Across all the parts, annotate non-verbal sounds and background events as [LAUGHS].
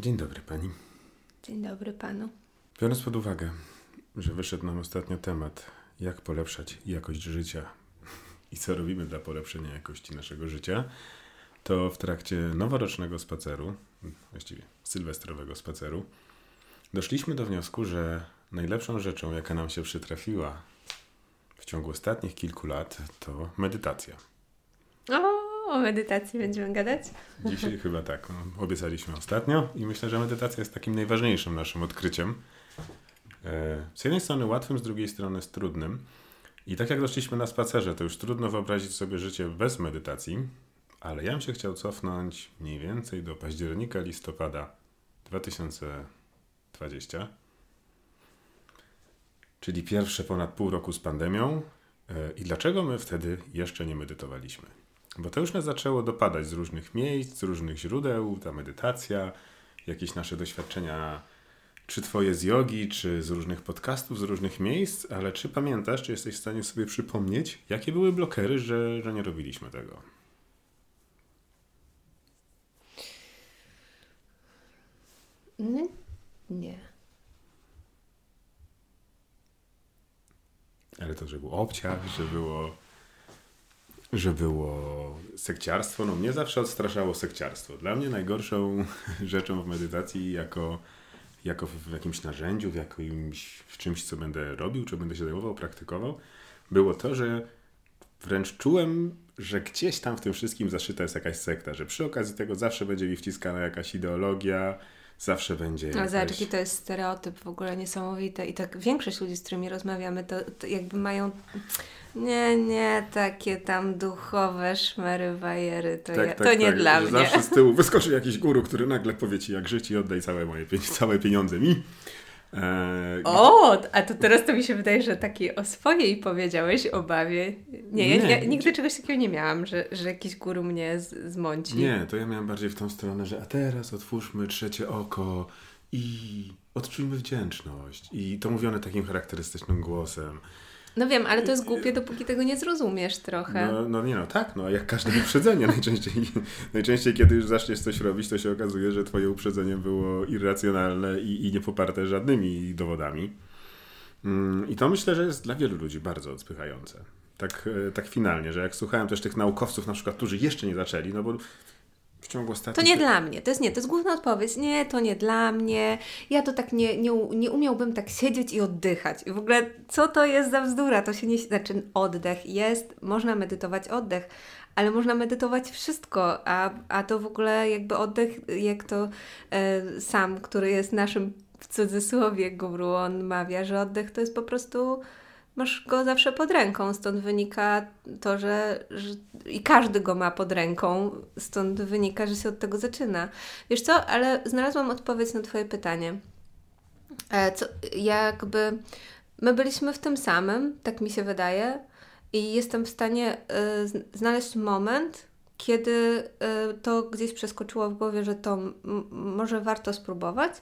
Dzień dobry pani. Dzień dobry panu. Biorąc pod uwagę, że wyszedł nam ostatnio temat, jak polepszać jakość życia i co robimy dla polepszenia jakości naszego życia, to w trakcie noworocznego spaceru, właściwie sylwestrowego spaceru, doszliśmy do wniosku, że najlepszą rzeczą, jaka nam się przytrafiła w ciągu ostatnich kilku lat, to medytacja. O, o medytacji będziemy gadać? Dzisiaj chyba tak. No, obiecaliśmy ostatnio i myślę, że medytacja jest takim najważniejszym naszym odkryciem. E, z jednej strony łatwym, z drugiej strony z trudnym. I tak jak doszliśmy na spacerze, to już trudno wyobrazić sobie życie bez medytacji, ale ja bym się chciał cofnąć mniej więcej do października, listopada 2020, czyli pierwsze ponad pół roku z pandemią. E, I dlaczego my wtedy jeszcze nie medytowaliśmy? Bo to już nas zaczęło dopadać z różnych miejsc, z różnych źródeł, ta medytacja, jakieś nasze doświadczenia, czy twoje z jogi, czy z różnych podcastów, z różnych miejsc, ale czy pamiętasz, czy jesteś w stanie sobie przypomnieć, jakie były blokery, że, że nie robiliśmy tego? Nie. Ale to, że był obciach, że było że było sekciarstwo. No mnie zawsze odstraszało sekciarstwo. Dla mnie najgorszą [LAUGHS] rzeczą w medytacji jako, jako w jakimś narzędziu, w jakimś w czymś, co będę robił, czy będę się zajmował, praktykował, było to, że wręcz czułem, że gdzieś tam w tym wszystkim zaszyta jest jakaś sekta, że przy okazji tego zawsze będzie mi wciskana jakaś ideologia, zawsze będzie. No, jakaś... zobacz, jaki to jest stereotyp w ogóle niesamowity. I tak większość ludzi, z którymi rozmawiamy, to, to jakby mają nie, nie, takie tam duchowe szmery, bajery, to, tak, ja, tak, to nie tak, dla mnie. Zawsze z tyłu wyskoczy jakiś guru, który nagle powie ci, jak żyć i oddaj całe moje całe pieniądze mi. Eee, o, a to teraz to mi się wydaje, że takiej o swojej powiedziałeś obawie. Nie, nie, ja, nigdy czegoś takiego nie miałam, że, że jakiś guru mnie z, zmąci. Nie, to ja miałam bardziej w tą stronę, że a teraz otwórzmy trzecie oko i odczujmy wdzięczność. I to mówione takim charakterystycznym głosem. No wiem, ale to jest głupie, dopóki tego nie zrozumiesz trochę. No, no nie no, tak, no jak każde [LAUGHS] uprzedzenie najczęściej, najczęściej kiedy już zaczniesz coś robić, to się okazuje, że twoje uprzedzenie było irracjonalne i, i niepoparte żadnymi dowodami. Mm, I to myślę, że jest dla wielu ludzi bardzo odpychające. Tak, e, tak finalnie, że jak słuchałem też tych naukowców na przykład, którzy jeszcze nie zaczęli, no bo ciągu ostatnich... To nie dla mnie, to jest nie, to jest główna odpowiedź. Nie, to nie dla mnie. Ja to tak nie, nie, nie umiałbym tak siedzieć i oddychać. I w ogóle co to jest za bzdura? To się nie... Znaczy oddech jest, można medytować oddech, ale można medytować wszystko, a, a to w ogóle jakby oddech, jak to e, sam, który jest naszym w cudzysłowie guru, on mawia, że oddech to jest po prostu masz go zawsze pod ręką, stąd wynika to, że, że, i każdy go ma pod ręką, stąd wynika, że się od tego zaczyna. Wiesz co, ale znalazłam odpowiedź na Twoje pytanie. E, co, jakby my byliśmy w tym samym, tak mi się wydaje, i jestem w stanie y, znaleźć moment, kiedy y, to gdzieś przeskoczyło w głowie, że to może warto spróbować.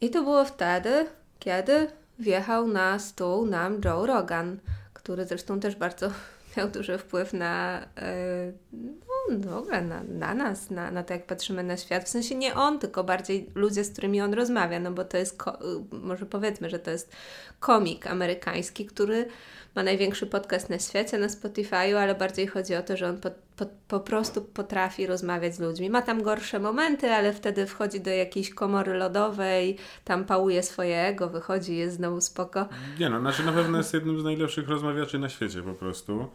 I to było wtedy, kiedy wjechał na stół nam Joe Rogan, który zresztą też bardzo [LAUGHS] miał duży wpływ na, yy, no, w ogóle na, na nas, na, na to, jak patrzymy na świat. W sensie nie on, tylko bardziej ludzie, z którymi on rozmawia, no bo to jest, może powiedzmy, że to jest komik amerykański, który ma największy podcast na świecie, na Spotify'u, ale bardziej chodzi o to, że on po, po, po, prostu potrafi rozmawiać z ludźmi. Ma tam gorsze momenty, ale wtedy wchodzi do jakiejś komory lodowej, tam pałuje swoje ego, wychodzi, jest znowu spoko. Nie no, znaczy na pewno jest jednym z najlepszych rozmawiaczy na świecie po prostu.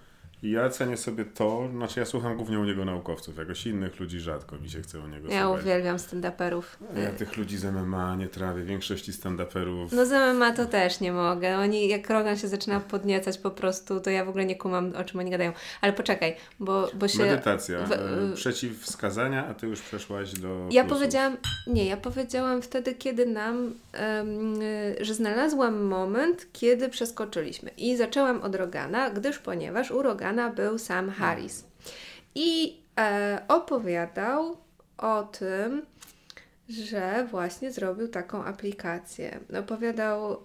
I ja cenię sobie to, znaczy ja słucham głównie u niego naukowców, jakoś innych ludzi rzadko mi się chce u niego Ja słuchać. uwielbiam stand-uperów. Ja tych ludzi z MMA nie trawię, większości stand-uperów. No z MMA to też nie mogę. Oni, jak Rogan się zaczyna podniecać po prostu, to ja w ogóle nie kumam, o czym oni gadają. Ale poczekaj, bo, bo się... Medytacja, w, e, przeciwwskazania, a Ty już przeszłaś do Ja plusów. powiedziałam, nie, ja powiedziałam wtedy, kiedy nam, um, że znalazłam moment, kiedy przeskoczyliśmy. I zaczęłam od Rogana, gdyż ponieważ u Rogana był Sam Harris. I e, opowiadał o tym, że właśnie zrobił taką aplikację. Opowiadał, e,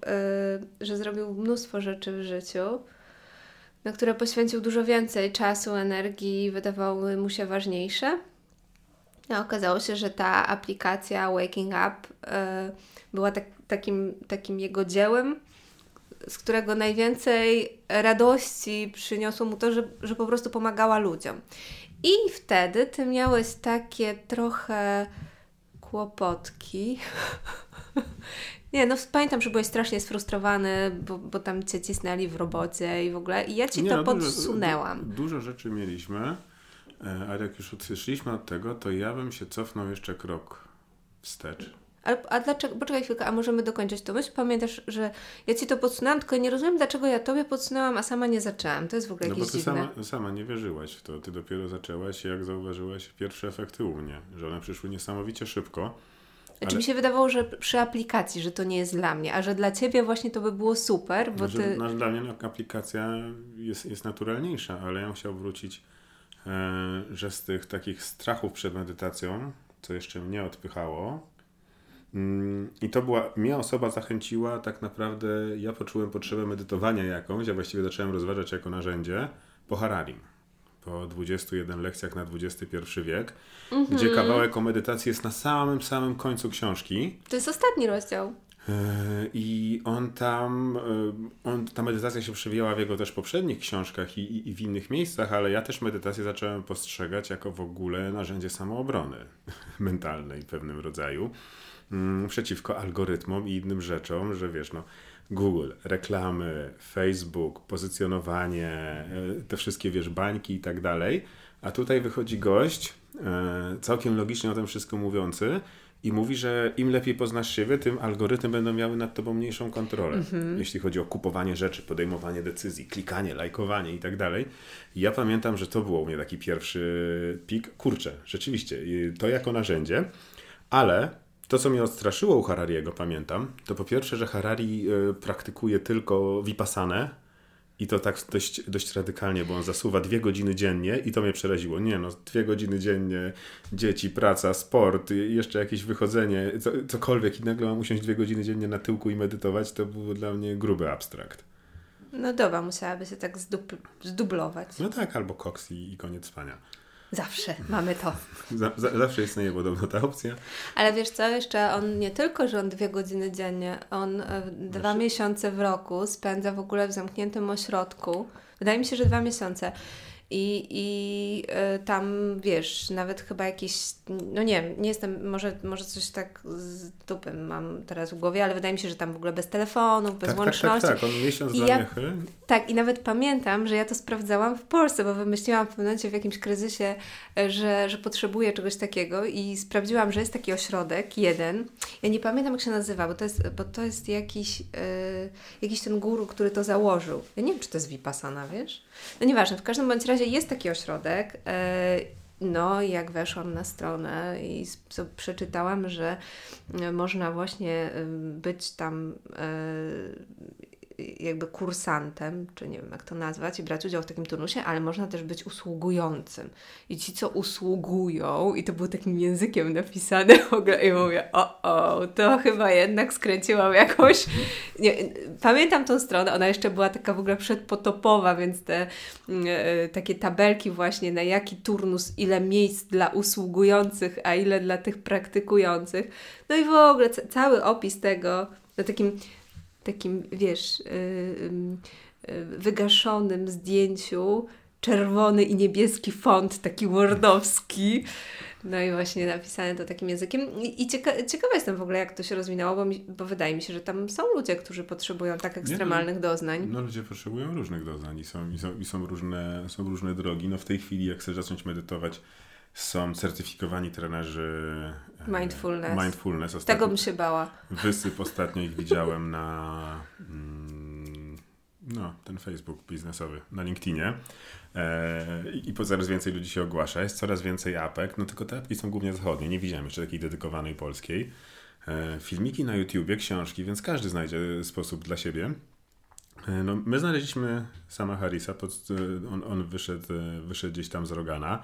że zrobił mnóstwo rzeczy w życiu, na które poświęcił dużo więcej czasu, energii, wydawały mu się ważniejsze. No, okazało się, że ta aplikacja Waking Up y, była tak, takim, takim jego dziełem, z którego najwięcej radości przyniosło mu to, że, że po prostu pomagała ludziom. I wtedy ty miałeś takie trochę kłopotki. [LAUGHS] Nie, no pamiętam, że byłeś strasznie sfrustrowany, bo, bo tam cię cisnęli w robocie i w ogóle. I ja ci Nie, to no, dużo- podsunęłam. du- Dużo rzeczy mieliśmy, e, ale jak już odszliśmy od tego, to ja bym się cofnął jeszcze krok wstecz. A, a dlaczego, poczekaj chwilkę, a możemy dokończyć to myśl? Pamiętasz, że ja ci to podsunęłam, tylko nie rozumiem, dlaczego ja tobie podsunęłam, a sama nie zaczęłam. To jest w ogóle No bo jakieś ty dziwne. sama, sama nie wierzyłaś w to. Ty dopiero zaczęłaś, jak zauważyłaś pierwsze efekty u mnie, że one przyszły niesamowicie szybko. Znaczy ale- mi się wydawało, że przy aplikacji, że to nie jest dla mnie, a że dla ciebie właśnie to by było super, bo Że, ty... no, dla mnie aplikacja jest, jest naturalniejsza, ale ja bym chciał wrócić, e, że z tych takich strachów przed medytacją, co jeszcze mnie odpychało, i to była, mnie osoba zachęciła, tak naprawdę ja poczułem potrzebę medytowania jakąś, a właściwie zacząłem rozważać jako narzędzie po Hararim. Po 21 lekcjach na XXI wiek, gdzie kawałek o medytacji jest na samym, samym końcu książki. To jest ostatni rozdział. E, I on tam, e, on, ta medytacja się przewijała w jego też poprzednich książkach i, i, i w innych miejscach, ale ja też medytację zacząłem postrzegać jako w ogóle narzędzie samoobrony [LAUGHS] mentalnej w pewnym rodzaju, mm, przeciwko algorytmom i innym rzeczom, że wiesz, no, Google, reklamy, Facebook, pozycjonowanie, e, te wszystkie, wiesz, bańki i tak dalej. A tutaj wychodzi gość, e, całkiem logicznie o tym wszystko mówiący, i mówi, że im lepiej poznasz siebie, tym algorytmy będą miały nad tobą mniejszą kontrolę. Jeśli chodzi o kupowanie rzeczy, podejmowanie decyzji, klikanie, lajkowanie i tak dalej. Ja pamiętam, że to było u mnie taki pierwszy pik. Kurczę, rzeczywiście, to jako narzędzie, ale to, co mnie odstraszyło u Harariego, pamiętam, to po pierwsze, że Harari y, praktykuje tylko vipassanę, i to tak dość, dość radykalnie, bo on zasuwa dwie godziny dziennie i to mnie przeraziło. Nie no, dwie godziny dziennie, dzieci, praca, sport, jeszcze jakieś wychodzenie, co, cokolwiek i nagle mam usiąść dwie godziny dziennie na tyłku i medytować, to był dla mnie gruby abstrakt. No dobra, musiałaby się tak zdub- zdublować. No tak, albo koks i, i koniec spania. Zawsze mamy to. Za, za, zawsze istnieje podobno ta opcja. Ale wiesz co, jeszcze on nie tylko, że on dwie godziny dziennie, on e, dwa miesiące w roku spędza w ogóle w zamkniętym ośrodku. Wydaje mi się, że dwa miesiące. I, i e, tam, wiesz, nawet chyba jakieś, no nie wiem, nie jestem, może, może coś tak z dupem mam teraz w głowie, ale wydaje mi się, że tam w ogóle bez telefonów, bez Tak, tak, łączności. tak, tak. On miesiąc I ja-. Tak, i nawet pamiętam, że ja to sprawdzałam w Polsce, bo wymyśliłam w pewnym momencie w jakimś kryzysie, e, że, że potrzebuję czegoś takiego i sprawdziłam, że jest taki ośrodek, jeden. Ja nie pamiętam, jak się nazywa, bo to jest, bo to jest jakiś, e, jakiś ten guru, który to założył. Ja nie wiem, czy to jest Vipassana, wiesz? No nieważne, w każdym bądź razie jest taki ośrodek. e, no, jak weszłam na stronę i przeczytałam, że e, można właśnie e, być tam jakby kursantem, czy nie wiem jak to nazwać, i brać udział w takim turnusie, ale można też być usługującym. I ci, co usługują, i to było takim językiem napisane w ogóle, i mówię, o, o, to chyba jednak skręciłam jakąś... Nie, pamiętam tą stronę, ona jeszcze była taka w ogóle przedpotopowa, więc te e, takie tabelki właśnie, na jaki turnus, ile miejsc dla usługujących, a ile dla tych praktykujących. No i w ogóle ca- cały opis tego, na takim takim, wiesz, yy, yy, wygaszonym zdjęciu czerwony i niebieski font, taki wordowski. No i właśnie napisane to takim językiem. I, i cieka- ciekawa jestem w ogóle, jak to się rozwinęło, bo, mi, bo wydaje mi się, że tam są ludzie, którzy potrzebują tak ekstremalnych doznań. No ludzie potrzebują różnych doznań i są, i są, i są, różne, są różne drogi. No w tej chwili, jak chcesz zacząć medytować, są certyfikowani trenerzy e, Mindfulness. mindfulness. Tego bym się bała. Wysyp ostatnio ich widziałem na mm, no, ten Facebook biznesowy, na LinkedInie. E, I po coraz więcej ludzi się ogłasza. Jest coraz więcej apek, no tylko te apki są głównie zachodnie. Nie widziałem jeszcze takiej dedykowanej polskiej. E, filmiki na YouTubie, książki, więc każdy znajdzie sposób dla siebie. E, No, my znaleźliśmy sama Harrisa, pod, on, on wyszedł, wyszedł gdzieś tam z Rogana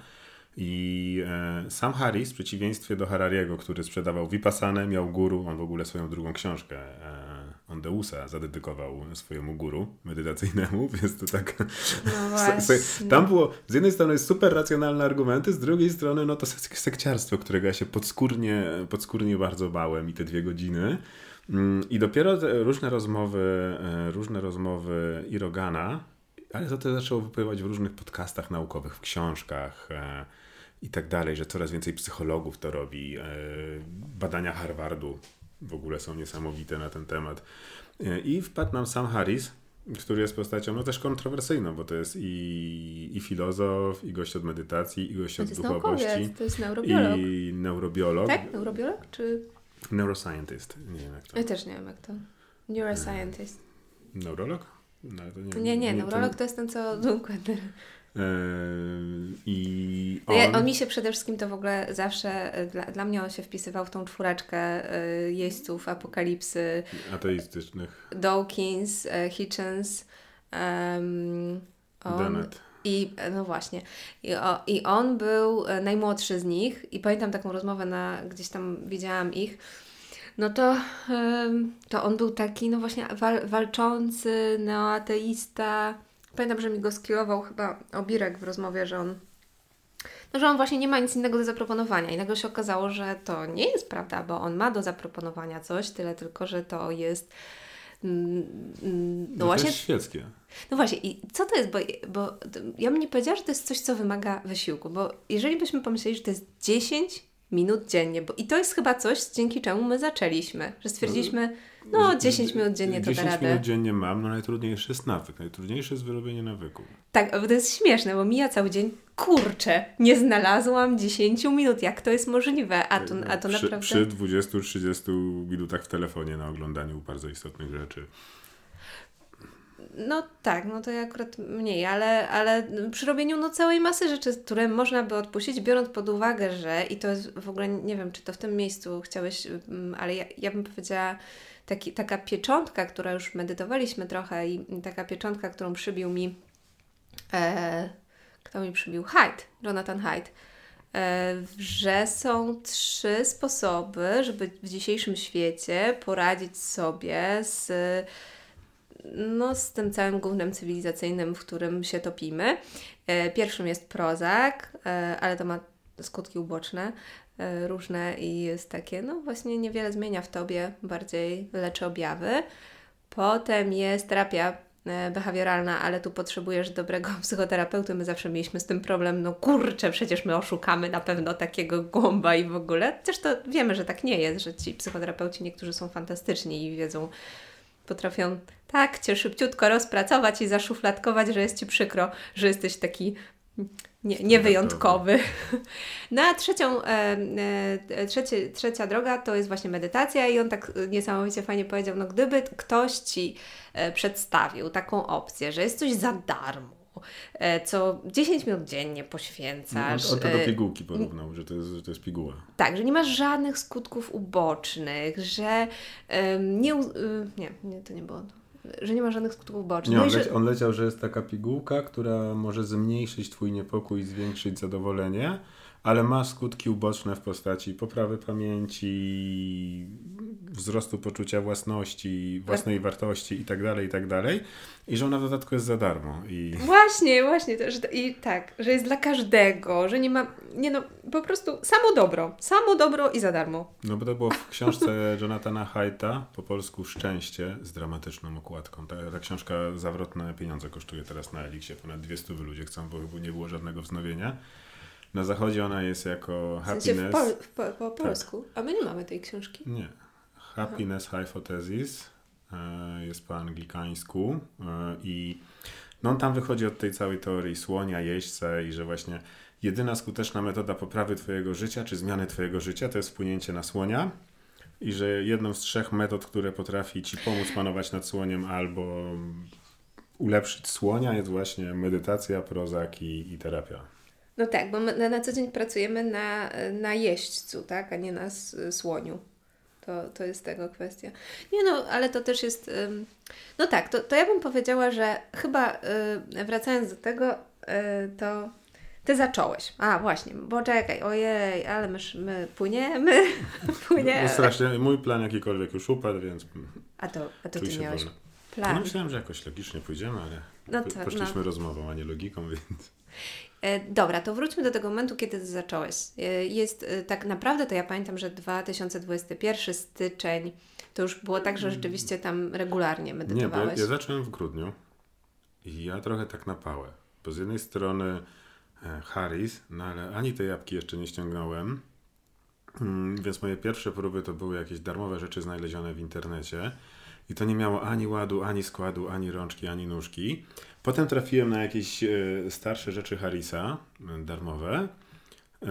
i e, sam Harris, w przeciwieństwie do Harariego, który sprzedawał Vipassanę, miał guru, on w ogóle swoją drugą książkę e, Ondeusa zadedykował swojemu guru medytacyjnemu, [LAUGHS] więc to tak... No. [LAUGHS] Tam było, z jednej strony super racjonalne argumenty, z drugiej strony no to sekciarstwo, którego ja się podskórnie, podskórnie bardzo bałem i te dwie godziny. Mm, I dopiero różne rozmowy, e, różne rozmowy Irogana, ale to też zaczęło wypływać w różnych podcastach naukowych, w książkach e, i tak dalej, że coraz więcej psychologów to robi. E, badania Harvardu w ogóle są niesamowite na ten temat. I wpadł nam Sam Harris, który jest postacią no też kontrowersyjną, bo to jest i, i filozof, i gość od medytacji, i gość od duchowości. to jest neurobiolog. I neurobiolog. Tak? Neurobiolog? Czy... Neuroscientist. Nie wiem jak to. Ja też nie wiem jak to. Neuroscientist. Neurolog? No, nie, nie, nie, neurolog to... to jest ten, co dokładnie. I on... Ja, on mi się przede wszystkim to w ogóle zawsze, dla, dla mnie on się wpisywał w tą czwóreczkę y, jeźdźców apokalipsy. Ateistycznych. Dawkins, y, Hitchens, um, on, Dennett. I no właśnie. I, o, I on był najmłodszy z nich i pamiętam taką rozmowę na, gdzieś tam widziałam ich no to, to on był taki, no właśnie, wal, walczący, neoateista. Pamiętam, że mi go skierował chyba Obirek w rozmowie, że on no, że on właśnie nie ma nic innego do zaproponowania. I nagle się okazało, że to nie jest prawda, bo on ma do zaproponowania coś, tyle tylko, że to jest. No właśnie. To jest świeckie. No właśnie, i co to jest? Bo, bo ja bym nie powiedziała, że to jest coś, co wymaga wysiłku, bo jeżeli byśmy pomyśleli, że to jest 10 minut dziennie, bo i to jest chyba coś, dzięki czemu my zaczęliśmy, że stwierdziliśmy, no 10 minut dziennie to 10 da radę. minut dziennie mam, no najtrudniejszy jest nawyk, najtrudniejsze jest wyrobienie nawyku. Tak, bo to jest śmieszne, bo mija cały dzień, kurczę, nie znalazłam 10 minut, jak to jest możliwe, a to, a to przy, naprawdę... Przy 20-30 minutach w telefonie na oglądaniu bardzo istotnych rzeczy. No tak, no to ja akurat mniej, ale, ale przy robieniu no, całej masy rzeczy, które można by odpuścić, biorąc pod uwagę, że i to jest w ogóle, nie wiem, czy to w tym miejscu chciałeś, mm, ale ja, ja bym powiedziała, taki, taka pieczątka, która już medytowaliśmy trochę i taka pieczątka, którą przybił mi, e, kto mi przybił? Hyde, Jonathan Hyde, e, że są trzy sposoby, żeby w dzisiejszym świecie poradzić sobie z no, z tym całym głównym cywilizacyjnym, w którym się topimy. E, pierwszym jest prozak, e, ale to ma skutki uboczne różne i jest takie, no właśnie niewiele zmienia w tobie, bardziej leczy objawy. Potem jest terapia behawioralna, ale tu potrzebujesz dobrego [LAUGHS] psychoterapeuty. My zawsze mieliśmy z tym problem, no kurczę, przecież my oszukamy na pewno takiego głąba i w ogóle. Chociaż to wiemy, że tak nie jest, że ci psychoterapeuci niektórzy są fantastyczni i wiedzą, potrafią tak cię szybciutko rozpracować i zaszufladkować, że jest ci przykro, że jesteś taki nie, niewyjątkowy. No a [LAUGHS] trzecią, e, e, trzecie, trzecia droga to jest właśnie medytacja i on tak niesamowicie fajnie powiedział, no gdyby ktoś Ci e, przedstawił taką opcję, że jest coś za darmo, E, co 10 minut dziennie poświęcasz. On, on to do pigułki porównał, że to, jest, że to jest piguła. Tak, że nie masz żadnych skutków ubocznych, że um, nie, um, nie, nie, to nie było to że nie ma żadnych skutków ubocznych. Nie, no on, leci, on leciał, że jest taka pigułka, która może zmniejszyć Twój niepokój i zwiększyć zadowolenie, ale ma skutki uboczne w postaci poprawy pamięci, wzrostu poczucia własności, własnej wartości itd., tak itd. Tak I że ona w dodatku jest za darmo. I... Właśnie, właśnie. To, że, I tak, że jest dla każdego, że nie ma, nie no, po prostu samo dobro. Samo dobro i za darmo. No bo to było w książce [LAUGHS] Jonathana Haidta, po polsku Szczęście, z dramatyczną okładką. Ta, ta książka zawrotne pieniądze kosztuje teraz na Elixie. Ponad 200 ludzie chcą, bo nie było żadnego wznowienia. Na zachodzie ona jest jako happiness. W, sensie w pol, po, po polsku, tak. a my nie mamy tej książki. Nie. Happiness Aha. Hypothesis e, jest po anglikańsku e, i no on tam wychodzi od tej całej teorii słonia, jeźdźca i że właśnie jedyna skuteczna metoda poprawy Twojego życia czy zmiany Twojego życia to jest wpłynięcie na słonia i że jedną z trzech metod, które potrafi Ci pomóc panować nad słoniem albo ulepszyć słonia jest właśnie medytacja, prozak i, i terapia. No tak, bo my na co dzień pracujemy na, na jeźdźcu, tak, a nie na słoniu. To, to jest tego kwestia. Nie no, ale to też jest. No tak, to, to ja bym powiedziała, że chyba y, wracając do tego, y, to Ty zacząłeś. A, właśnie, bo czekaj, ojej, ale my, my płyniemy, [LAUGHS] płyniemy. No strasznie, mój plan jakikolwiek już upadł, więc A to, a to ty miałeś wolno. plan. Myślałem, że jakoś logicznie pójdziemy, ale No to- poszliśmy no. rozmową, a nie logiką, [LAUGHS] więc... E, Dobra, to wróćmy do tego momentu, kiedy zacząłeś. E, Jest e, tak naprawdę, to ja pamiętam, że 2021 styczeń to już było tak, że rzeczywiście tam regularnie Nie, bo ja, medytowałeś. ja zacząłem w grudniu i ja trochę tak na pałę. Bo z jednej strony Harris, no ale ani te jabłki jeszcze nie ściągnąłem, mm, więc moje pierwsze próby to były jakieś darmowe rzeczy znalezione w internecie i to nie miało ani ładu, ani składu, ani rączki, ani nóżki. Potem trafiłem na jakieś e, starsze rzeczy Harrisa, e, darmowe, e,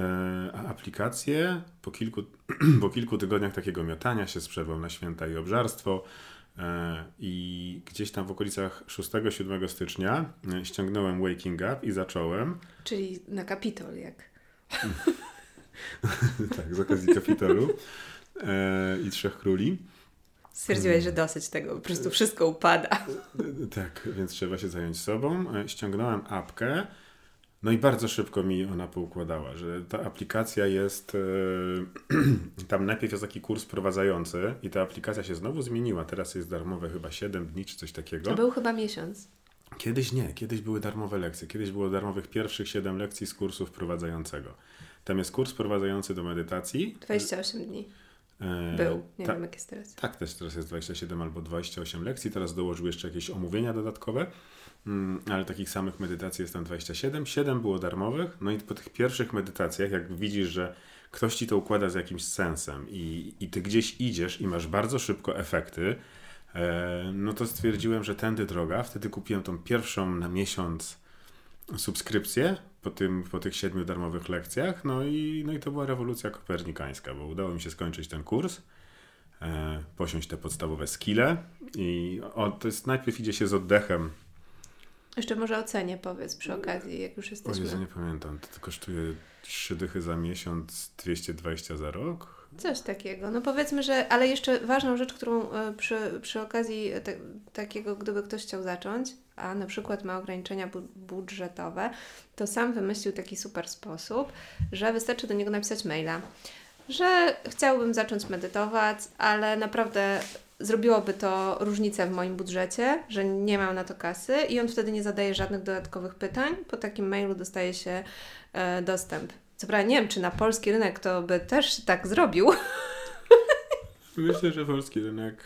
a aplikacje po kilku, [CLEARS THROAT] po kilku tygodniach takiego miotania się z przerwą na święta i obżarstwo i gdzieś tam w okolicach 6-7 stycznia ściągnąłem Waking Up i zacząłem, Czyli na Kapitol, jak. [LAUGHS] tak, z okazji Kapitolu i Trzech Króli. Stwierdziłeś, że dosyć tego, po prostu wszystko upada. E, Tak, więc trzeba się zająć sobą. E, Ściągnąłem apkę, no i bardzo szybko mi ona poukładała, że ta aplikacja jest. e, [CLEARS THROAT] Tam najpierw jest taki kurs prowadzający i ta aplikacja się znowu zmieniła. Teraz jest darmowe chyba 7 dni czy coś takiego. To był chyba miesiąc. Kiedyś nie, kiedyś były darmowe lekcje. Kiedyś było darmowych pierwszych 7 lekcji z kursu wprowadzającego. Tam jest kurs wprowadzający do medytacji. 28 dni E, był. Nie ta- wiem, jak jest teraz. tak, też teraz jest 27 albo 28 lekcji. Teraz dołożył jeszcze jakieś omówienia dodatkowe, mm, ale takich samych medytacji jest tam 27. 7 było darmowych. No i po tych pierwszych medytacjach, jak widzisz, że ktoś ci to układa z jakimś sensem i, i ty gdzieś idziesz i masz bardzo szybko efekty, e, no to stwierdziłem, że tędy droga. Wtedy kupiłem tą pierwszą na miesiąc subskrypcję po, tym, po tych siedmiu darmowych lekcjach. No i, no i to była rewolucja kopernikańska, bo udało mi się skończyć ten kurs e, posiąść te podstawowe skille i o, to jest najpierw idzie się z oddechem. Jeszcze może o cenie powiedz przy okazji, jak już O jesteśmy. Jezu, nie pamiętam, to, to kosztuje 3 dychy za miesiąc, 220 za rok. Coś takiego. No powiedzmy, że, ale jeszcze ważną rzecz, którą e, przy, przy okazji te, takiego, gdyby ktoś chciał zacząć, a na przykład ma ograniczenia bu- budżetowe, to sam wymyślił taki super sposób, że wystarczy do niego napisać maila, że chciałbym zacząć medytować, ale naprawdę zrobiłoby to różnicę w moim budżecie, że nie mam na to kasy i on wtedy nie zadaje żadnych dodatkowych pytań. Po takim mailu dostaje się e, dostęp. Co prawda nie wiem, czy na polski rynek to by też tak zrobił, Myślę, że polski rynek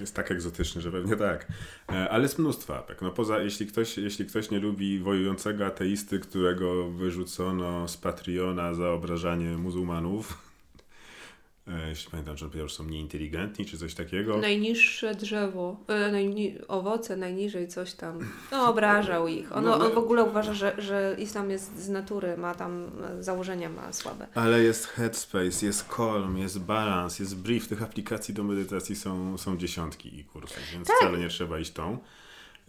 jest tak egzotyczny, że pewnie tak. E, Ale jest mnóstwo apek. No poza, jeśli ktoś, jeśli ktoś nie lubi wojującego ateisty, którego wyrzucono z Patreona za obrażanie muzułmanów, jeśli pamiętam, że powiedział, że są nieinteligentni, czy coś takiego. Najniższe drzewo, e, najni- owoce najniżej coś tam. No, obrażał [LAUGHS] ich. On, No, no. on w ogóle uważa, że, że islam jest z natury, ma tam e, założenia ma słabe. Ale jest Headspace, jest Calm, jest Balance, jest Brief. Tych aplikacji do medytacji są, są dziesiątki i kursów, więc wcale nie trzeba iść tą.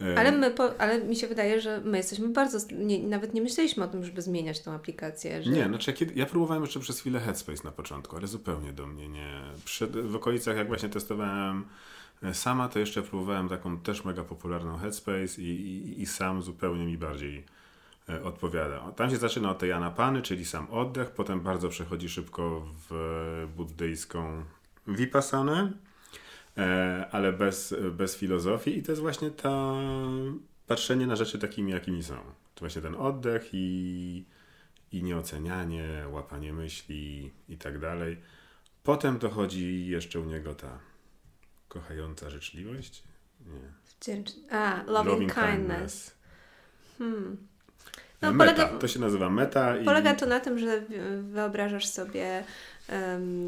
E, Ale, my po, ale mi się wydaje, że my jesteśmy bardzo. Nie, nawet nie myśleliśmy o tym, żeby zmieniać tą aplikację. Że... Nie, znaczy ja, kiedy, ja próbowałem jeszcze przez chwilę Headspace na początku, ale zupełnie do mnie nie. Przed, w okolicach, jak właśnie testowałem e, sama, to jeszcze próbowałem taką też mega popularną Headspace i, i, i sam zupełnie mi bardziej e, odpowiada. Tam się zaczyna od tej anapany, czyli sam oddech, potem bardzo przechodzi szybko w buddyjską vipassanę, e, ale bez, bez filozofii i to jest właśnie to patrzenie na rzeczy takimi, jakimi są. To właśnie ten oddech i, i nieocenianie, łapanie myśli i tak dalej. Potem dochodzi jeszcze u niego ta kochająca życzliwość. Nie. Wdzięcz... A, loving, kindness. Hmm. No, meta. polega- To się nazywa meta. I... Polega to na tym, że wyobrażasz sobie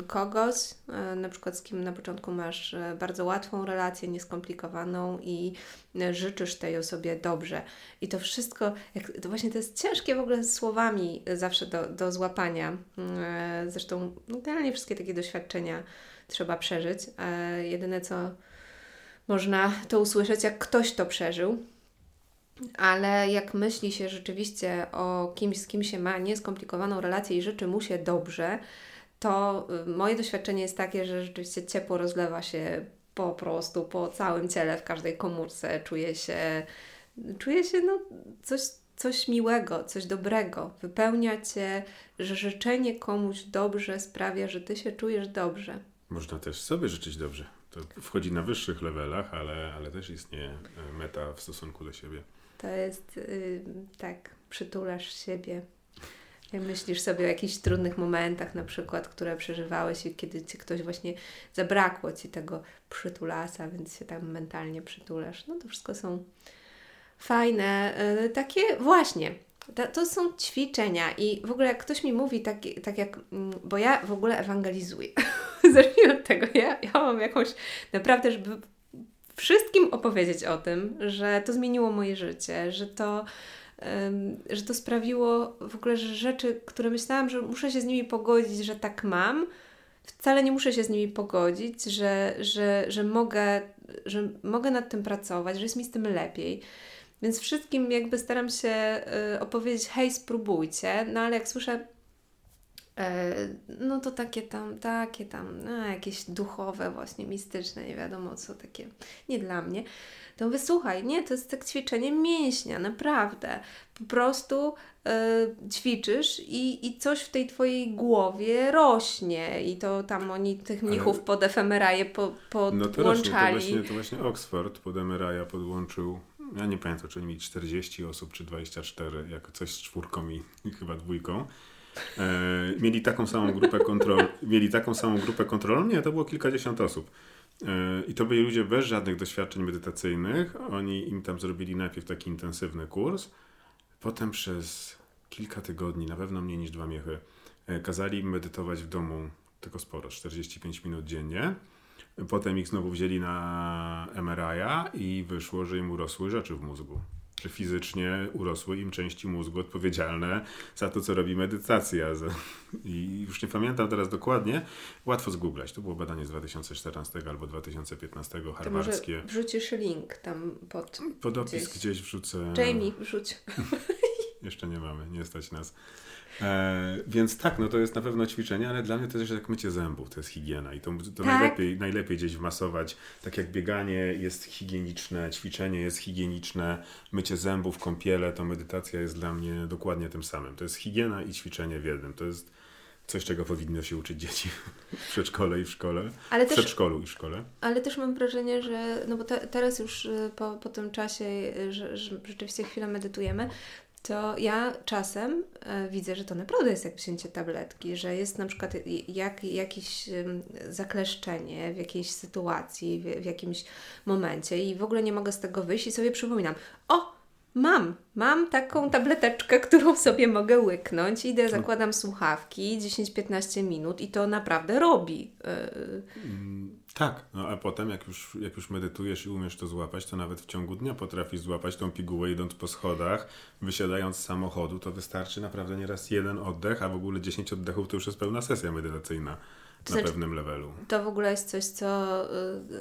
kogoś, e, na przykład z kim na początku masz e, bardzo łatwą relację, nieskomplikowaną i e, życzysz tej osobie dobrze. I to wszystko, jak, to właśnie to jest ciężkie w ogóle słowami zawsze do, do złapania. E, Zresztą generalnie wszystkie takie doświadczenia trzeba przeżyć. Jedyne co można to usłyszeć, jak ktoś to przeżył. Ale jak myśli się rzeczywiście o kimś, z kim się ma nieskomplikowaną relację i życzy mu się dobrze, to y, moje doświadczenie jest takie, że rzeczywiście ciepło rozlewa się po prostu po całym ciele, w każdej komórce. Czuję się, czuję się no, coś, coś miłego, coś dobrego, wypełnia cię, że życzenie komuś dobrze sprawia, że ty się czujesz dobrze. Można też sobie życzyć dobrze. To wchodzi na wyższych levelach, ale, ale też istnieje e, meta w stosunku do siebie. To jest yy, tak, przytulasz siebie. Jak myślisz sobie o jakichś trudnych momentach, na przykład, które przeżywałeś kiedy ci ktoś właśnie zabrakło ci tego przytulasa, więc się tam mentalnie przytulasz. No to wszystko są fajne, yy, takie właśnie. To, to, są ćwiczenia i w ogóle jak ktoś mi mówi tak, tak jak, mm, bo ja w ogóle ewangelizuję. [LAUGHS] Zacznijmy od tego, ja, ja mam jakąś naprawdę, żeby wszystkim opowiedzieć o tym, że to zmieniło moje życie, że to, że to sprawiło w ogóle, że rzeczy, które myślałam, że muszę się z nimi pogodzić, że tak mam, wcale nie muszę się z nimi pogodzić, że, że, że, mogę, że mogę nad tym pracować, że jest mi z tym lepiej. Więc wszystkim jakby staram się y, opowiedzieć, hej, spróbujcie, no ale jak słyszę no to takie tam, takie tam, no, jakieś duchowe, właśnie mistyczne, nie wiadomo co, takie nie dla mnie. To mówię, słuchaj, nie, to jest tak ćwiczenie mięśnia, naprawdę. Po prostu y, ćwiczysz i, i coś w tej Twojej głowie rośnie i to tam oni tych mnichów Ale... pod efemeraje po, podłączali. No to, właśnie, to właśnie Oxford pod emeraja podłączył ja nie pamiętam, czy oni mieli 40 osób, czy 24, jako coś z czwórką i, i chyba dwójką. E, mieli taką samą grupę kontrol, mieli taką samą grupę kontrolną, nie, to było kilkadziesiąt osób. E, I to byli ludzie bez żadnych doświadczeń medytacyjnych. Oni im tam zrobili najpierw taki intensywny kurs, potem przez kilka tygodni, na pewno mniej niż dwa miechy, e, kazali im medytować w domu, tylko sporo, 45 minut dziennie. Potem ich znowu wzięli na MRI i wyszło, że im urosły rzeczy w mózgu czy fizycznie urosły im części mózgu odpowiedzialne za to, co robi medytacja. I już nie pamiętam teraz dokładnie. Łatwo zgooglać. To było badanie z 2014 albo 2015 harwardzkie. To wrzucisz link tam pod... Pod opis gdzieś, gdzieś wrzucę. Jamie, wrzuć. [LAUGHS] Jeszcze nie mamy, nie stać nas. E, więc tak, no to jest na pewno ćwiczenie, ale dla mnie to jest jak mycie zębów, to jest higiena i to, to tak. najlepiej, najlepiej gdzieś wmasować, tak jak bieganie jest higieniczne, ćwiczenie jest higieniczne, mycie zębów, kąpiele, to medytacja jest dla mnie dokładnie tym samym. To jest higiena i ćwiczenie w jednym. To jest coś, czego powinno się uczyć dzieci w przedszkole i w szkole, ale w też, przedszkolu i w szkole. Ale też mam wrażenie, że no bo te, teraz już y, po, po tym czasie, y, że, że rzeczywiście chwilę medytujemy, to ja czasem e, widzę, że to naprawdę jest jak wzięcie tabletki, że jest na przykład jak, jakieś zakleszczenie w jakiejś sytuacji, w, w jakimś momencie i w ogóle nie mogę z tego wyjść i sobie przypominam, o, Mam, mam taką tableteczkę, którą [LAUGHS] sobie mogę łyknąć. Idę, zakładam słuchawki 10-15 minut i to naprawdę robi. Mm, tak, no a potem jak już, jak już medytujesz i umiesz to złapać, to nawet w ciągu dnia potrafisz złapać tą pigułę idąc po schodach, wysiadając z samochodu, to wystarczy naprawdę nieraz jeden oddech, a w ogóle 10 oddechów to już jest pełna sesja medytacyjna. Na znaczy, pewnym levelu. To w ogóle jest coś, co,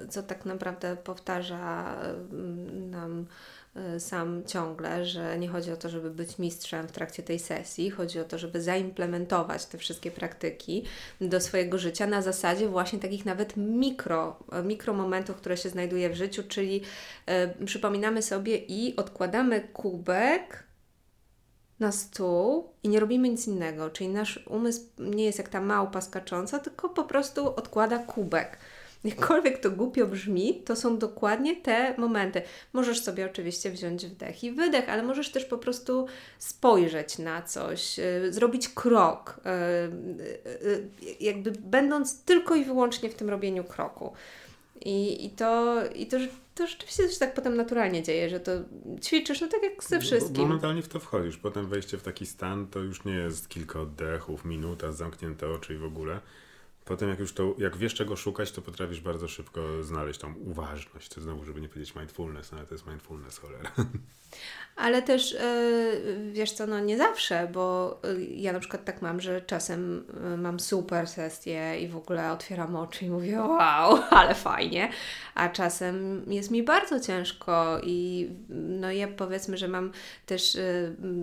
y, co tak naprawdę powtarza y, nam sam ciągle, że nie chodzi o to, żeby być mistrzem w trakcie tej sesji, chodzi o to, żeby zaimplementować te wszystkie praktyki do swojego życia na zasadzie właśnie takich nawet mikro, mikro momentów, które się znajduje w życiu, czyli y, przypominamy sobie i odkładamy kubek na stół i nie robimy nic innego, czyli nasz umysł nie jest jak ta małpa skacząca, tylko po prostu odkłada kubek jakkolwiek to głupio brzmi, to są dokładnie te momenty. Możesz sobie oczywiście wziąć wdech i wydech, ale możesz też po prostu spojrzeć na coś, yy, zrobić krok, yy, yy, jakby będąc tylko i wyłącznie w tym robieniu kroku. I, i, to, i to, to rzeczywiście się tak potem naturalnie dzieje, że to ćwiczysz, no tak jak ze wszystkim. Momentalnie w to wchodzisz. Potem wejście w taki stan to już nie jest kilka oddechów, minuta, zamknięte oczy i w ogóle Potem jak już to, jak wiesz czego szukać, to potrafisz bardzo szybko znaleźć tą uważność. To znowu, żeby nie powiedzieć mindfulness, no ale to jest mindfulness, cholera. Ale też yy, wiesz co, no nie zawsze, bo yy, ja na przykład tak mam, że czasem yy, mam super sesję i w ogóle otwieram oczy i mówię wow, [LAUGHS] ale fajnie, a czasem jest mi bardzo ciężko i no ja powiedzmy, że mam też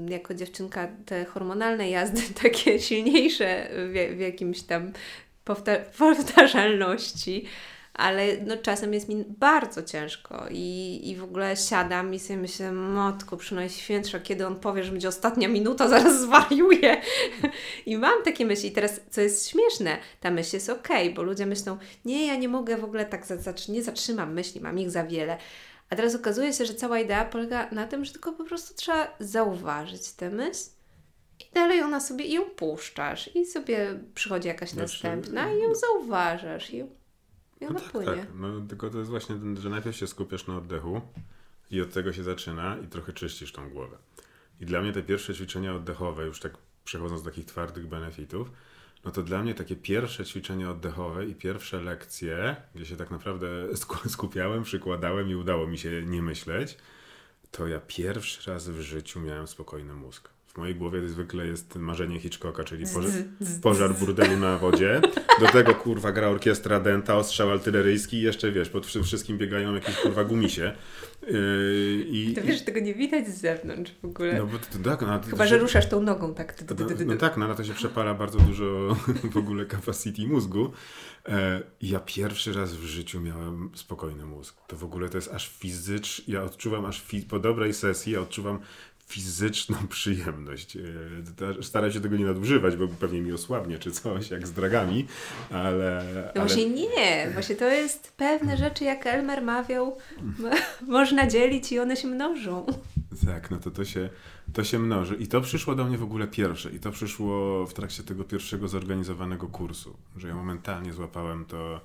jako dziewczynka te hormonalne jazdy [LAUGHS] takie silniejsze w jakimś tam [LAUGHS] powtarzalności. ale no, czasem jest mi bardzo ciężko i, i w ogóle siadam i sobie myślę, matko, przynajmniej świętsza, kiedy on powie, że będzie ostatnia minuta, [LAUGHS] zaraz zwariuję. I mam takie myśli. I teraz, co jest śmieszne, ta myśl jest okej, okay, bo ludzie myślą, nie, ja nie mogę w ogóle tak, nie zatrzymam myśli, mam ich za wiele. A teraz okazuje się, że cała idea polega na tym, że tylko po prostu trzeba zauważyć tę myśl i dalej ona sobie i ją puszczasz i sobie przychodzi jakaś znaczy, następna i ją zauważasz i, i ona no tak, płynie. Tak, no tylko to jest właśnie, ten, że najpierw się skupiasz na oddechu i od tego się zaczyna i trochę czyścisz tą głowę. I dla mnie te pierwsze ćwiczenia oddechowe, już tak przechodząc do takich twardych benefitów, no to dla mnie takie pierwsze ćwiczenie oddechowe i pierwsze lekcje, gdzie się tak naprawdę [LAUGHS] skupiałem, przykładałem i udało mi się nie myśleć, to ja pierwszy raz w życiu miałem spokojny mózg mojej głowie zwykle jest marzenie Hitchcocka, czyli pożar, pożar burdelu na wodzie. Do tego kurwa gra orkiestra denta, ostrzał artyleryjski i jeszcze wiesz, pod wszystkim biegają jakieś kurwa gumisie. Yy, i, to wiesz, tego nie widać z zewnątrz w ogóle. No, bo to, tak, no, Chyba, że ruszasz tą nogą tak. No, no tak, no, na to się przepala bardzo dużo [LAUGHS] w ogóle capacity mózgu. E, ja pierwszy raz w życiu miałem spokojny mózg. To w ogóle to jest aż fizycz, ja odczuwam aż fi, po dobrej sesji, ja odczuwam fizyczną [LAUGHS] przyjemność. E, staram się tego nie nadużywać, bo pewnie mi osłabnie czy coś, jak z dragami, ale... No właśnie ale... nie, właśnie to jest pewne rzeczy, jak Elmer mawiał, [LAUGHS] można dzielić i one się mnożą. Tak, no to to się, to się mnoży. I to przyszło do mnie w ogóle pierwsze. I to przyszło w trakcie tego pierwszego zorganizowanego kursu, że ja momentalnie złapałem to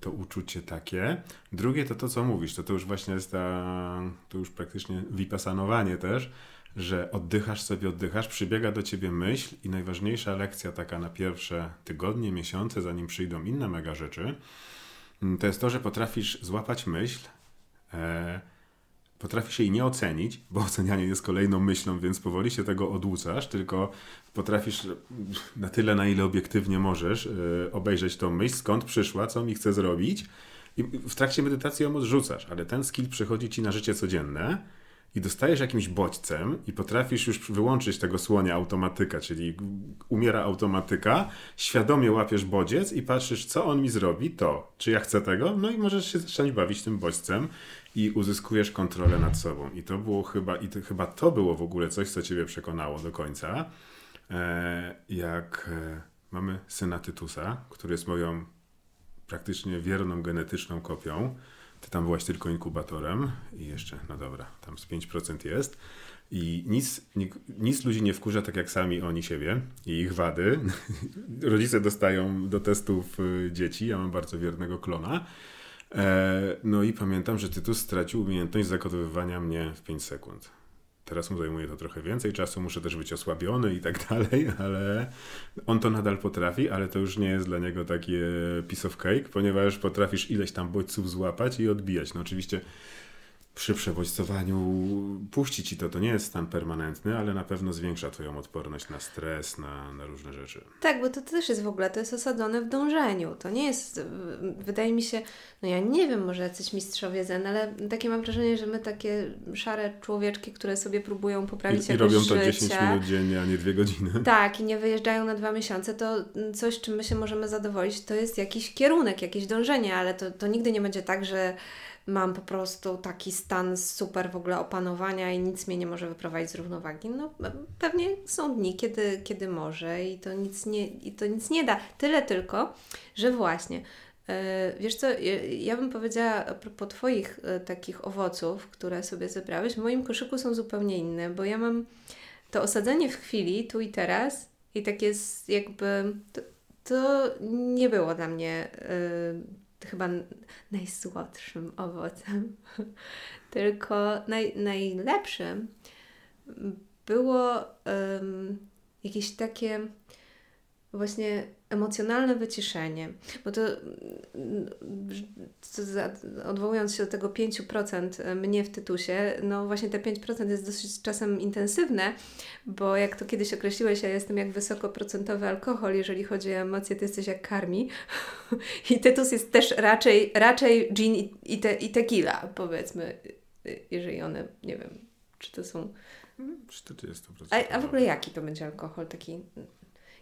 to uczucie takie. Drugie to to, co mówisz, to to już właśnie jest ta, to już praktycznie wipasanowanie też, że oddychasz sobie, oddychasz, przybiega do ciebie myśl i najważniejsza lekcja taka na pierwsze tygodnie, miesiące, zanim przyjdą inne mega rzeczy, mm, to jest to, że potrafisz złapać myśl, e, potrafisz jej nie ocenić, bo ocenianie jest kolejną myślą, więc powoli się tego odłucasz, tylko potrafisz na tyle, na ile obiektywnie możesz yy, obejrzeć tą myśl, skąd przyszła, co mi chce zrobić i w trakcie medytacji ją odrzucasz, ale ten skill przychodzi ci na życie codzienne i dostajesz jakimś bodźcem i potrafisz już wyłączyć tego słonia automatyka, czyli umiera automatyka, świadomie łapiesz bodziec i patrzysz, co on mi zrobi, to, czy ja chcę tego, no i możesz się zacząć bawić tym bodźcem i uzyskujesz kontrolę nad sobą. I to było chyba, i to, chyba to było w ogóle coś, co ciebie przekonało do końca, e, jak e, mamy syna Tytusa, który jest moją praktycznie wierną genetyczną kopią, ty tam byłaś tylko inkubatorem i jeszcze, no dobra, tam z 5% jest. I nic, nic ludzi nie wkurza tak jak sami oni siebie i ich wady. [LAUGHS] Rodzice dostają do testów y, dzieci, ja mam bardzo wiernego klona. E, no i pamiętam, że Tytus stracił umiejętność zakodowywania mnie w 5 sekund. Teraz mu zajmuje to trochę więcej czasu, muszę też być osłabiony i tak [LAUGHS] dalej, ale on to nadal potrafi, ale to już nie jest dla niego takie piece of cake, ponieważ potrafisz ileś tam bodźców złapać i odbijać. No oczywiście przy przebodźcowaniu puści ci to. To nie jest stan permanentny, ale na pewno zwiększa Twoją odporność na stres, na, na różne rzeczy. Tak, bo to też jest w ogóle, to jest osadzone w dążeniu. To nie jest, wydaje mi się, no ja nie wiem, może jacyś mistrzowie zen, ale takie mam wrażenie, że my takie szare człowieczki, które sobie próbują poprawić I, i robią to życie, 10 minut dziennie, a nie dwie godziny. [LAUGHS] Tak, i nie wyjeżdżają na dwa miesiące, to coś, czym my się możemy zadowolić, to jest jakiś kierunek, jakieś dążenie, ale to, to nigdy nie będzie tak, że mam po prostu taki stan super w ogóle opanowania i nic mnie nie może wyprowadzić z równowagi. No pewnie są dni, kiedy, kiedy może i to nic nie, i to nic nie da. Tyle tylko, że właśnie e, Wiesz co, ja bym powiedziała po Twoich e, takich owoców, które sobie zebrałeś, w moim koszyku są zupełnie inne, bo ja mam to osadzenie w chwili, tu i teraz i tak jest jakby, to, to nie było dla mnie y, chyba najsłodszym owocem, [LAUGHS] tylko naj, najlepszym było um, jakieś takie właśnie emocjonalne wyciszenie. Bo to, odwołując się do tego 5% mnie w tytusie, no właśnie te 5% jest dosyć czasem intensywne, bo jak to kiedyś określiłeś, ja jestem jak wysokoprocentowy alkohol, jeżeli chodzi o emocje, to jesteś jak karmi. [LAUGHS] I tytus jest też raczej, raczej gin i, i, te, i tequila, powiedzmy, jeżeli one, nie wiem, czy to są... 40%. A, a w ogóle jaki to będzie alkohol? Taki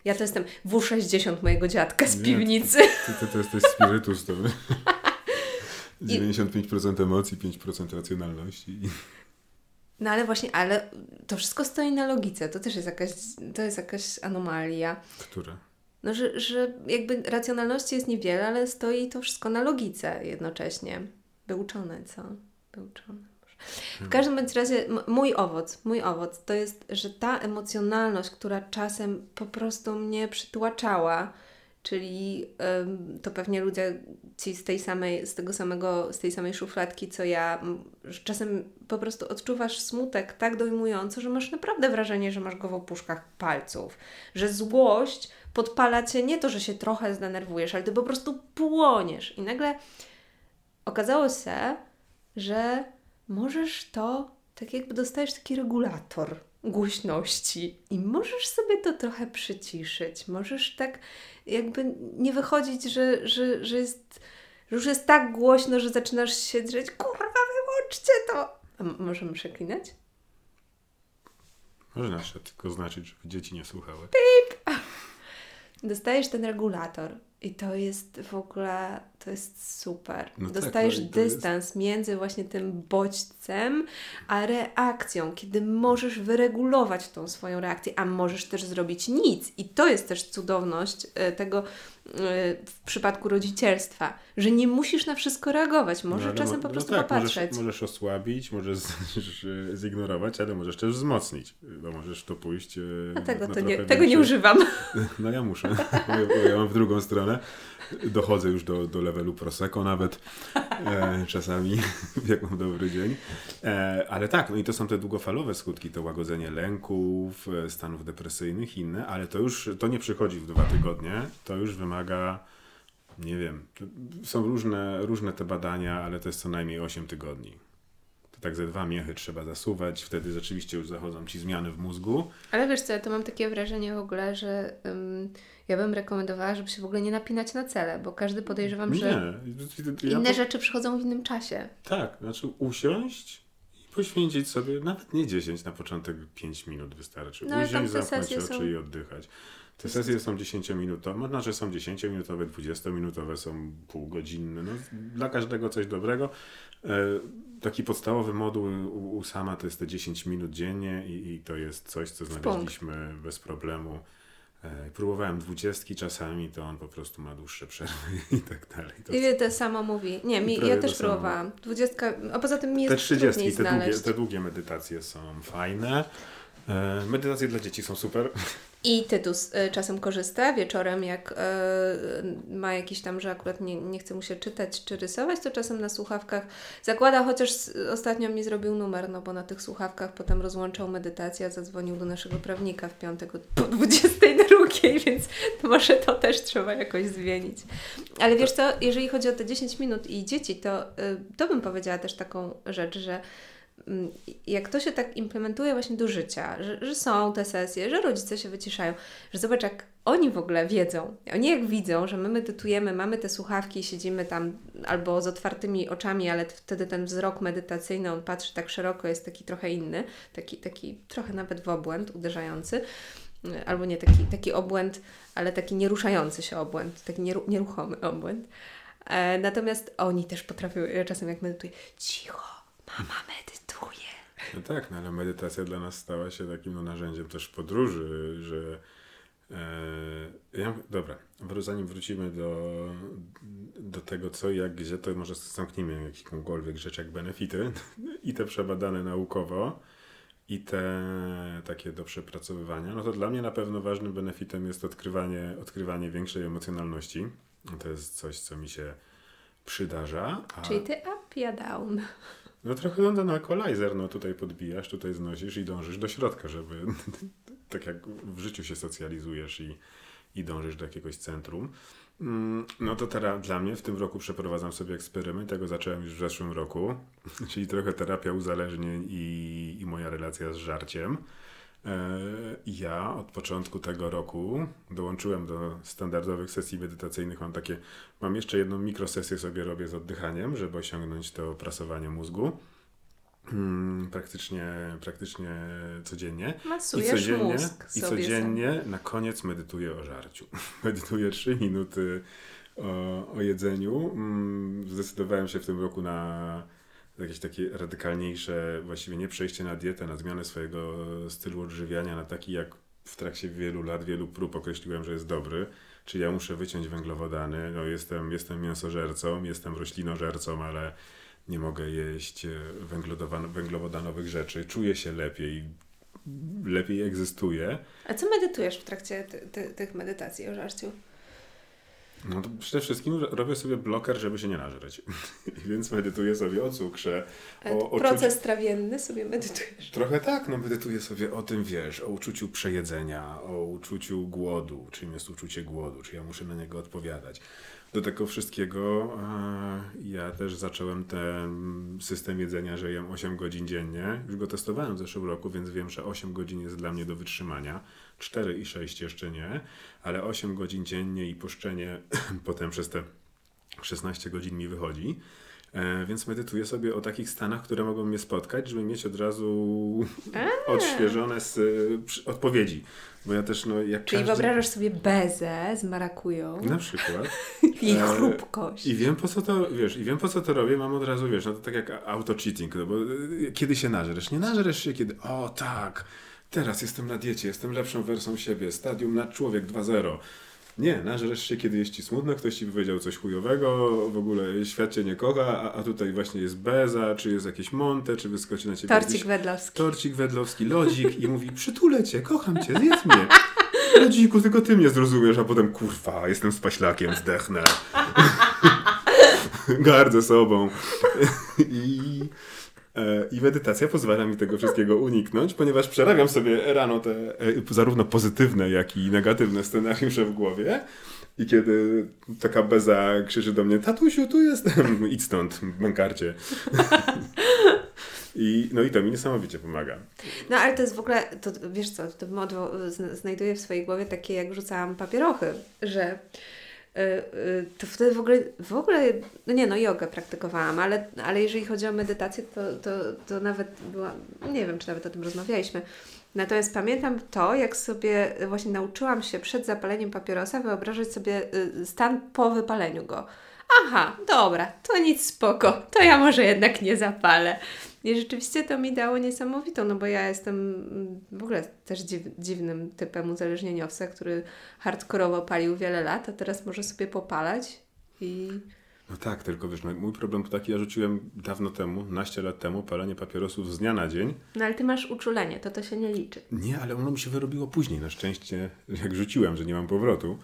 Ja to jestem W60 mojego dziadka z Nie, piwnicy. Ty, ty to jesteś spirytus, to 95% [LAUGHS] emocji, 5% racjonalności. No ale właśnie, ale to wszystko stoi na logice. To też jest jakaś, to jest jakaś anomalia. Która? No, że, że jakby racjonalności jest niewiele, ale stoi to wszystko na logice jednocześnie. Wyuczone, co? Wyuczone. W każdym bądź razie mój owoc, mój owoc to jest, że ta emocjonalność, która czasem po prostu mnie przytłaczała, czyli ym, to pewnie ludzie ci z tej samej, z tego samego, z tej samej szufladki co ja, że czasem po prostu odczuwasz smutek tak dojmująco, że masz naprawdę wrażenie, że masz go w opuszkach palców, że złość podpala cię nie to, że się trochę zdenerwujesz, ale ty po prostu płoniesz. I nagle okazało się, że możesz to, tak jakby dostajesz taki regulator głośności i możesz sobie to trochę przyciszyć. Możesz tak jakby nie wychodzić, że, że, że, jest, że już jest tak głośno, że zaczynasz się drzeć. Kurwa, wyłączcie to! A możemy przeklinać? Można jeszcze tylko znaczyć, żeby dzieci nie słuchały. [LAUGHS] Dostajesz ten regulator i to jest w ogóle, to jest super. No tak, Dostajesz no i to jest- dystans między właśnie tym bodźcem a reakcją, kiedy możesz wyregulować tą swoją reakcję, a możesz też zrobić nic. I to jest też cudowność e, tego w przypadku rodzicielstwa, że nie musisz na wszystko reagować, możesz No, czasem po no prostu tak, popatrzeć. Możesz, możesz osłabić, możesz [LAUGHS] zignorować, ale możesz też wzmocnić, bo możesz to pójść. e, A tego, na to nie, tego nie używam. [LAUGHS] No ja muszę, bo ja, bo ja mam w drugą stronę. Dochodzę już do, do levelu Prosecco nawet e, czasami, [LAUGHS] jak mam dobry dzień. E, ale tak, no i to są te długofalowe skutki, to łagodzenie lęków, e, stanów depresyjnych i inne, ale to już, to nie przychodzi w dwa tygodnie, to już wymaga, nie wiem, są różne, różne te badania, ale to jest co najmniej 8 tygodni. To tak ze dwa miechy trzeba zasuwać, wtedy rzeczywiście już zachodzą ci zmiany w mózgu. Ale wiesz co, ja to mam takie wrażenie w ogóle, że ym, ja bym rekomendowała, żeby się w ogóle nie napinać na cele, bo każdy podejrzewam, że Nie, ja inne po- rzeczy przychodzą w innym czasie. Tak, znaczy usiąść i poświęcić sobie nawet nie 10, na początek 5 minut wystarczy. No, Usiąść, zamknąć oczy są- i oddychać. Te sesje są 10-minutowe, można, że są 10-minutowe, 20-minutowe, są półgodzinne. No, dla każdego coś dobrego. E, taki podstawowy moduł u, u Sama to jest te 10 minut dziennie i, i to jest coś, co znaleźliśmy bez problemu. E, próbowałem dwudziestki czasami, to on po prostu ma dłuższe przerwy [LAUGHS] i tak dalej. To I to samo mówi. Nie, mi, ja też samo. próbowałam. Dwudziestka, a poza tym mi Te jest 30, trudniej te długie, te długie medytacje są fajne. E, medytacje dla dzieci są super. [LAUGHS] I Tytus y, czasem korzysta wieczorem, jak y, ma jakiś tam, że akurat nie, nie chce mu się czytać czy rysować, to czasem na słuchawkach zakłada, chociaż ostatnio mi zrobił numer, no bo na tych słuchawkach potem rozłączał medytację, a zadzwonił do naszego prawnika w piątek po 22, [LAUGHS] więc może to też trzeba jakoś zmienić. Ale wiesz co, jeżeli chodzi o te 10 minut i dzieci, to, y, to bym powiedziała też taką rzecz, że jak to się tak implementuje właśnie do życia, że, że są te sesje, że rodzice się wyciszają, że zobacz, jak oni w ogóle wiedzą. Oni jak widzą, że my medytujemy, mamy te słuchawki i siedzimy tam albo z otwartymi oczami, ale wtedy ten wzrok medytacyjny, on patrzy tak szeroko, jest taki trochę inny, taki, taki trochę nawet w obłęd uderzający, y, albo nie taki, taki obłęd, ale taki nieruszający się obłęd, taki nieru, nieruchomy obłęd. E, natomiast oni też potrafią, ja czasem jak medytuję, cicho, mama medytuje. No tak, no ale medytacja dla nas stała się takim no, narzędziem też podróży, że e, ja, dobra, zanim wrócimy do, do tego co, jak, gdzie, to może zamknijmy jakąkolwiek rzecz jak benefity i te przebadane naukowo i te takie do przepracowywania, no to dla mnie na pewno ważnym benefitem jest odkrywanie, odkrywanie większej emocjonalności. To jest coś, co mi się przydarza. A... Czyli ty up, ja down. No trochę no, ten equalizer, no tutaj podbijasz, tutaj znosisz i dążysz do środka, żeby [LAUGHS] tak jak w życiu się socjalizujesz i, i dążysz do jakiegoś centrum. Mm, No to teraz dla mnie w tym roku przeprowadzam sobie eksperyment, tego zacząłem już w zeszłym roku, [LAUGHS] czyli trochę terapia uzależnień i, i moja relacja z żarciem. E, Ja od początku tego roku dołączyłem do standardowych sesji medytacyjnych. Mam takie, mam jeszcze jedną mikrosesję sobie robię z oddychaniem, żeby osiągnąć to prasowanie mózgu. mm, praktycznie, praktycznie codziennie. Masujesz I codziennie, mózg i codziennie na koniec medytuję o żarciu. [LAUGHS] medytuję 3 minuty o, o jedzeniu. Mm, Zdecydowałem się w tym roku na jakieś takie radykalniejsze, właściwie nie przejście na dietę, na zmianę swojego stylu odżywiania, na taki jak w trakcie wielu lat, wielu prób określiłem, że jest dobry. Czyli ja muszę wyciąć węglowodany. No jestem, jestem mięsożercą, jestem roślinożercą, ale nie mogę jeść e, węglowodanowych rzeczy. Czuję się lepiej, lepiej egzystuję. A co medytujesz w trakcie ty, ty, tych medytacji o żarciu? No to przede wszystkim robię sobie bloker, żeby się nie nażreć. [LAUGHS] Więc medytuję sobie o cukrze, o, o Proces czuciu... trawienny sobie medytujesz. Trochę tak, no medytuję sobie o tym, wiesz, o uczuciu przejedzenia, o uczuciu głodu, czym jest uczucie głodu, czy ja muszę na niego odpowiadać. Do tego wszystkiego ja też zacząłem ten system jedzenia, że jem 8 godzin dziennie. Już go testowałem w zeszłym roku, więc wiem, że 8 godzin jest dla mnie do wytrzymania. 4 i 6 jeszcze nie, ale 8 godzin dziennie i puszczenie [CLEARS THROAT] potem przez te 16 godzin mi wychodzi. E, więc medytuję sobie o takich stanach, które mogą mnie spotkać, żeby mieć od razu odświeżone z, przy, odpowiedzi. Bo ja też, no, jak Czyli każdy... wyobrażasz sobie bezę z marakują. Na przykład. [LAUGHS] I e, chrupkość. I wiem po co to, wiesz, i wiem po co to robię, mam od razu, wiesz, no to tak jak auto-cheating, no bo e, kiedy się nażresz? Nie nażresz się, kiedy, o tak, teraz jestem na diecie, jestem lepszą wersją siebie, stadium na człowiek 2.0. Nie, nażresz się, kiedy jest ci smutno, ktoś ci powiedział coś chujowego, w ogóle świat cię nie kocha, a, a tutaj właśnie jest beza, czy jest jakieś monte, czy wyskoczy na ciebie Torcik jakiś, wedlowski. Torcik wedlowski, lodzik i mówi, przytulę cię, kocham cię, zjedz mnie. Lodziku, tylko ty mnie zrozumiesz, a potem kurwa, jestem spaślakiem, zdechnę. [LAUGHS] Gardzę sobą. I... E, I medytacja pozwala mi tego wszystkiego uniknąć, ponieważ przerabiam sobie rano te e, zarówno pozytywne, jak i negatywne scenariusze w głowie. I kiedy taka beza krzyczy do mnie, tatusiu, tu jestem, [LAUGHS] idź stąd, mękarcie. [LAUGHS] I, no i to mi niesamowicie pomaga. No ale to jest w ogóle, to wiesz co, to znajduję w swojej głowie takie, jak rzucałam papierochy, że to wtedy w ogóle, w ogóle, no nie no, jogę praktykowałam, ale, ale jeżeli chodzi o medytację, to, to, to nawet była, nie wiem, czy nawet o tym rozmawialiśmy. Natomiast pamiętam to, jak sobie właśnie nauczyłam się przed zapaleniem papierosa wyobrażać sobie y, stan po wypaleniu go. Aha, dobra, to nic spoko, to ja może jednak nie zapalę. I rzeczywiście to mi dało niesamowitą, no bo ja jestem mm, w ogóle też dziw, dziwnym typem uzależnieniowca, który hardkorowo palił wiele lat, a teraz może sobie popalać i... No tak, tylko wiesz, no, mój problem to taki, ja rzuciłem dawno temu, naście lat temu, palenie papierosów z dnia na dzień. No ale ty masz uczulenie, to to się nie liczy. Nie, ale ono mi się wyrobiło później, na szczęście, jak rzuciłem, że nie mam powrotu.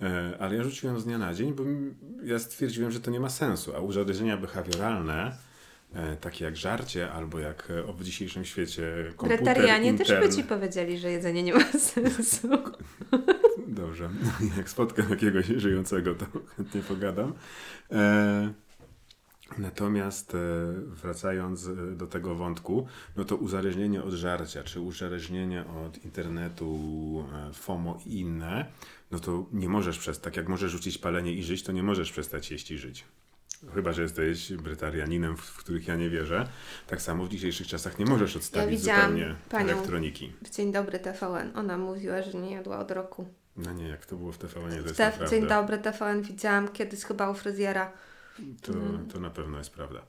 E, ale ja rzuciłem z dnia na dzień, bo ja stwierdziłem, że to nie ma sensu, a uzależnienia behawioralne takie jak żarcie, albo jak e, w dzisiejszym świecie komputer Bretarianie intern... też by Ci powiedzieli, że jedzenie nie ma [LAUGHS] sensu. Dobrze. [LAUGHS] Jak spotkam jakiegoś żyjącego, to chętnie pogadam. E... Natomiast e, wracając do tego wątku, no to uzależnienie od żarcia, czy uzależnienie od internetu, FOMO i inne, no to nie możesz przestać, tak jak możesz rzucić palenie i żyć, to nie możesz przestać jeść i żyć. Chyba, że jesteś Brytarianinem, w, w, których ja nie wierzę. Tak samo w dzisiejszych czasach nie możesz odstawić ja zupełnie elektroniki. W Dzień Dobry TVN. Ona mówiła, że nie jadła od roku. No nie, jak to było w TVN, to jest Te, Dzień Dobry TVN widziałam kiedyś chyba u fryzjera. To, mm. to na pewno jest prawda.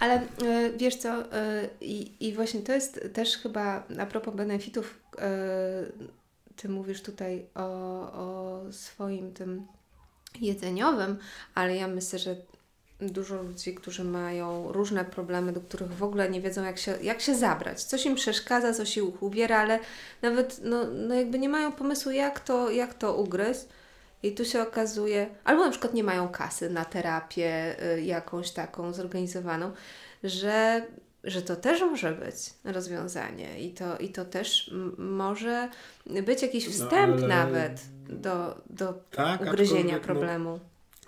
Ale y, wiesz co, y, i właśnie to jest też chyba a propos benefitów, y, ty mówisz tutaj o, o swoim tym jedzeniowym, ale ja myślę, że dużo ludzi, którzy mają różne problemy, do których w ogóle nie wiedzą, jak się, jak się zabrać. Coś im przeszkadza, coś ich ubiera, ale nawet no, no jakby nie mają pomysłu, jak to, jak to ugryźć. I tu się okazuje, albo na przykład nie mają kasy na terapię y, jakąś taką zorganizowaną, że, że to też może być rozwiązanie i to, i to też może być jakiś no, wstęp no, ale... nawet do, do tak, ugryzienia no, problemu.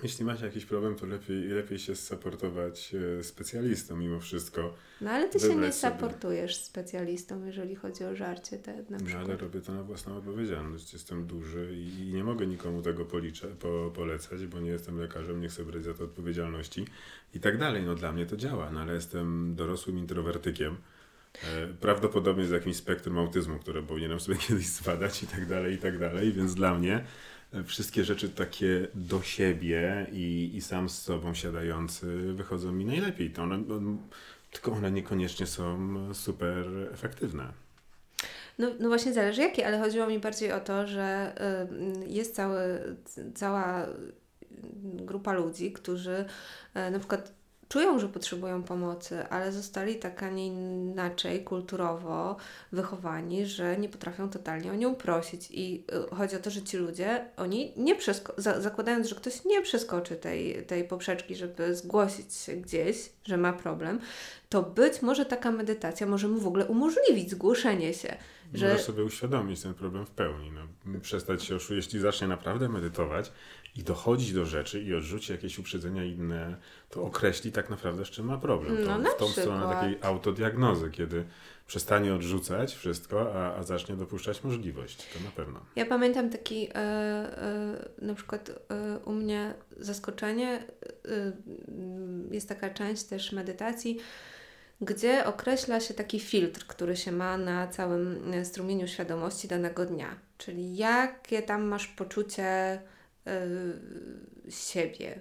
Jeśli masz jakiś problem, to lepiej, lepiej się saportować e, specjalistą mimo wszystko. No ale ty się nie saportujesz specjalistą, jeżeli chodzi o żarcie te na No przykład. ale robię to na własną odpowiedzialność. Jestem duży i nie mogę nikomu tego policze, po, polecać, bo nie jestem lekarzem, nie chcę brać za to odpowiedzialności i tak dalej. No dla mnie to działa, no ale jestem dorosłym introwertykiem. E, Prawdopodobnie z jakimś spektrum autyzmu, które powinienem sobie [LAUGHS] kiedyś zbadać i tak dalej, i tak dalej. Więc dla mnie wszystkie rzeczy takie do siebie i, i sam z sobą siadający wychodzą mi najlepiej. To one, on, tylko one niekoniecznie są super efektywne. No, no właśnie zależy jakie, ale chodziło mi bardziej o to, że y, jest cały, cała grupa ludzi, którzy y, na przykład czują, że potrzebują pomocy, ale zostali tak, a nie inaczej kulturowo wychowani, że nie potrafią totalnie o nią prosić. I y, chodzi o to, że ci ludzie, oni nie przesko- za- zakładając, że ktoś nie przeskoczy tej, tej poprzeczki, żeby zgłosić się gdzieś, że ma problem, to być może taka medytacja może mu w ogóle umożliwić zgłoszenie się. Że Możesz sobie uświadomić ten problem w pełni. No, przestać się oszukiwać, jeśli zacznie naprawdę medytować i dochodzić do rzeczy i odrzuci jakieś uprzedzenia inne, to określi tak naprawdę, z czym ma problem. To No, na w tą stronę przykład. takiej autodiagnozy, kiedy przestanie odrzucać wszystko, a, a zacznie dopuszczać możliwość. To na pewno. Ja pamiętam taki e, e, na przykład e, u mnie zaskoczenie. Jest taka część też medytacji, gdzie określa się taki filtr, który się ma na całym e, strumieniu świadomości danego dnia. Czyli jakie tam masz poczucie e, siebie.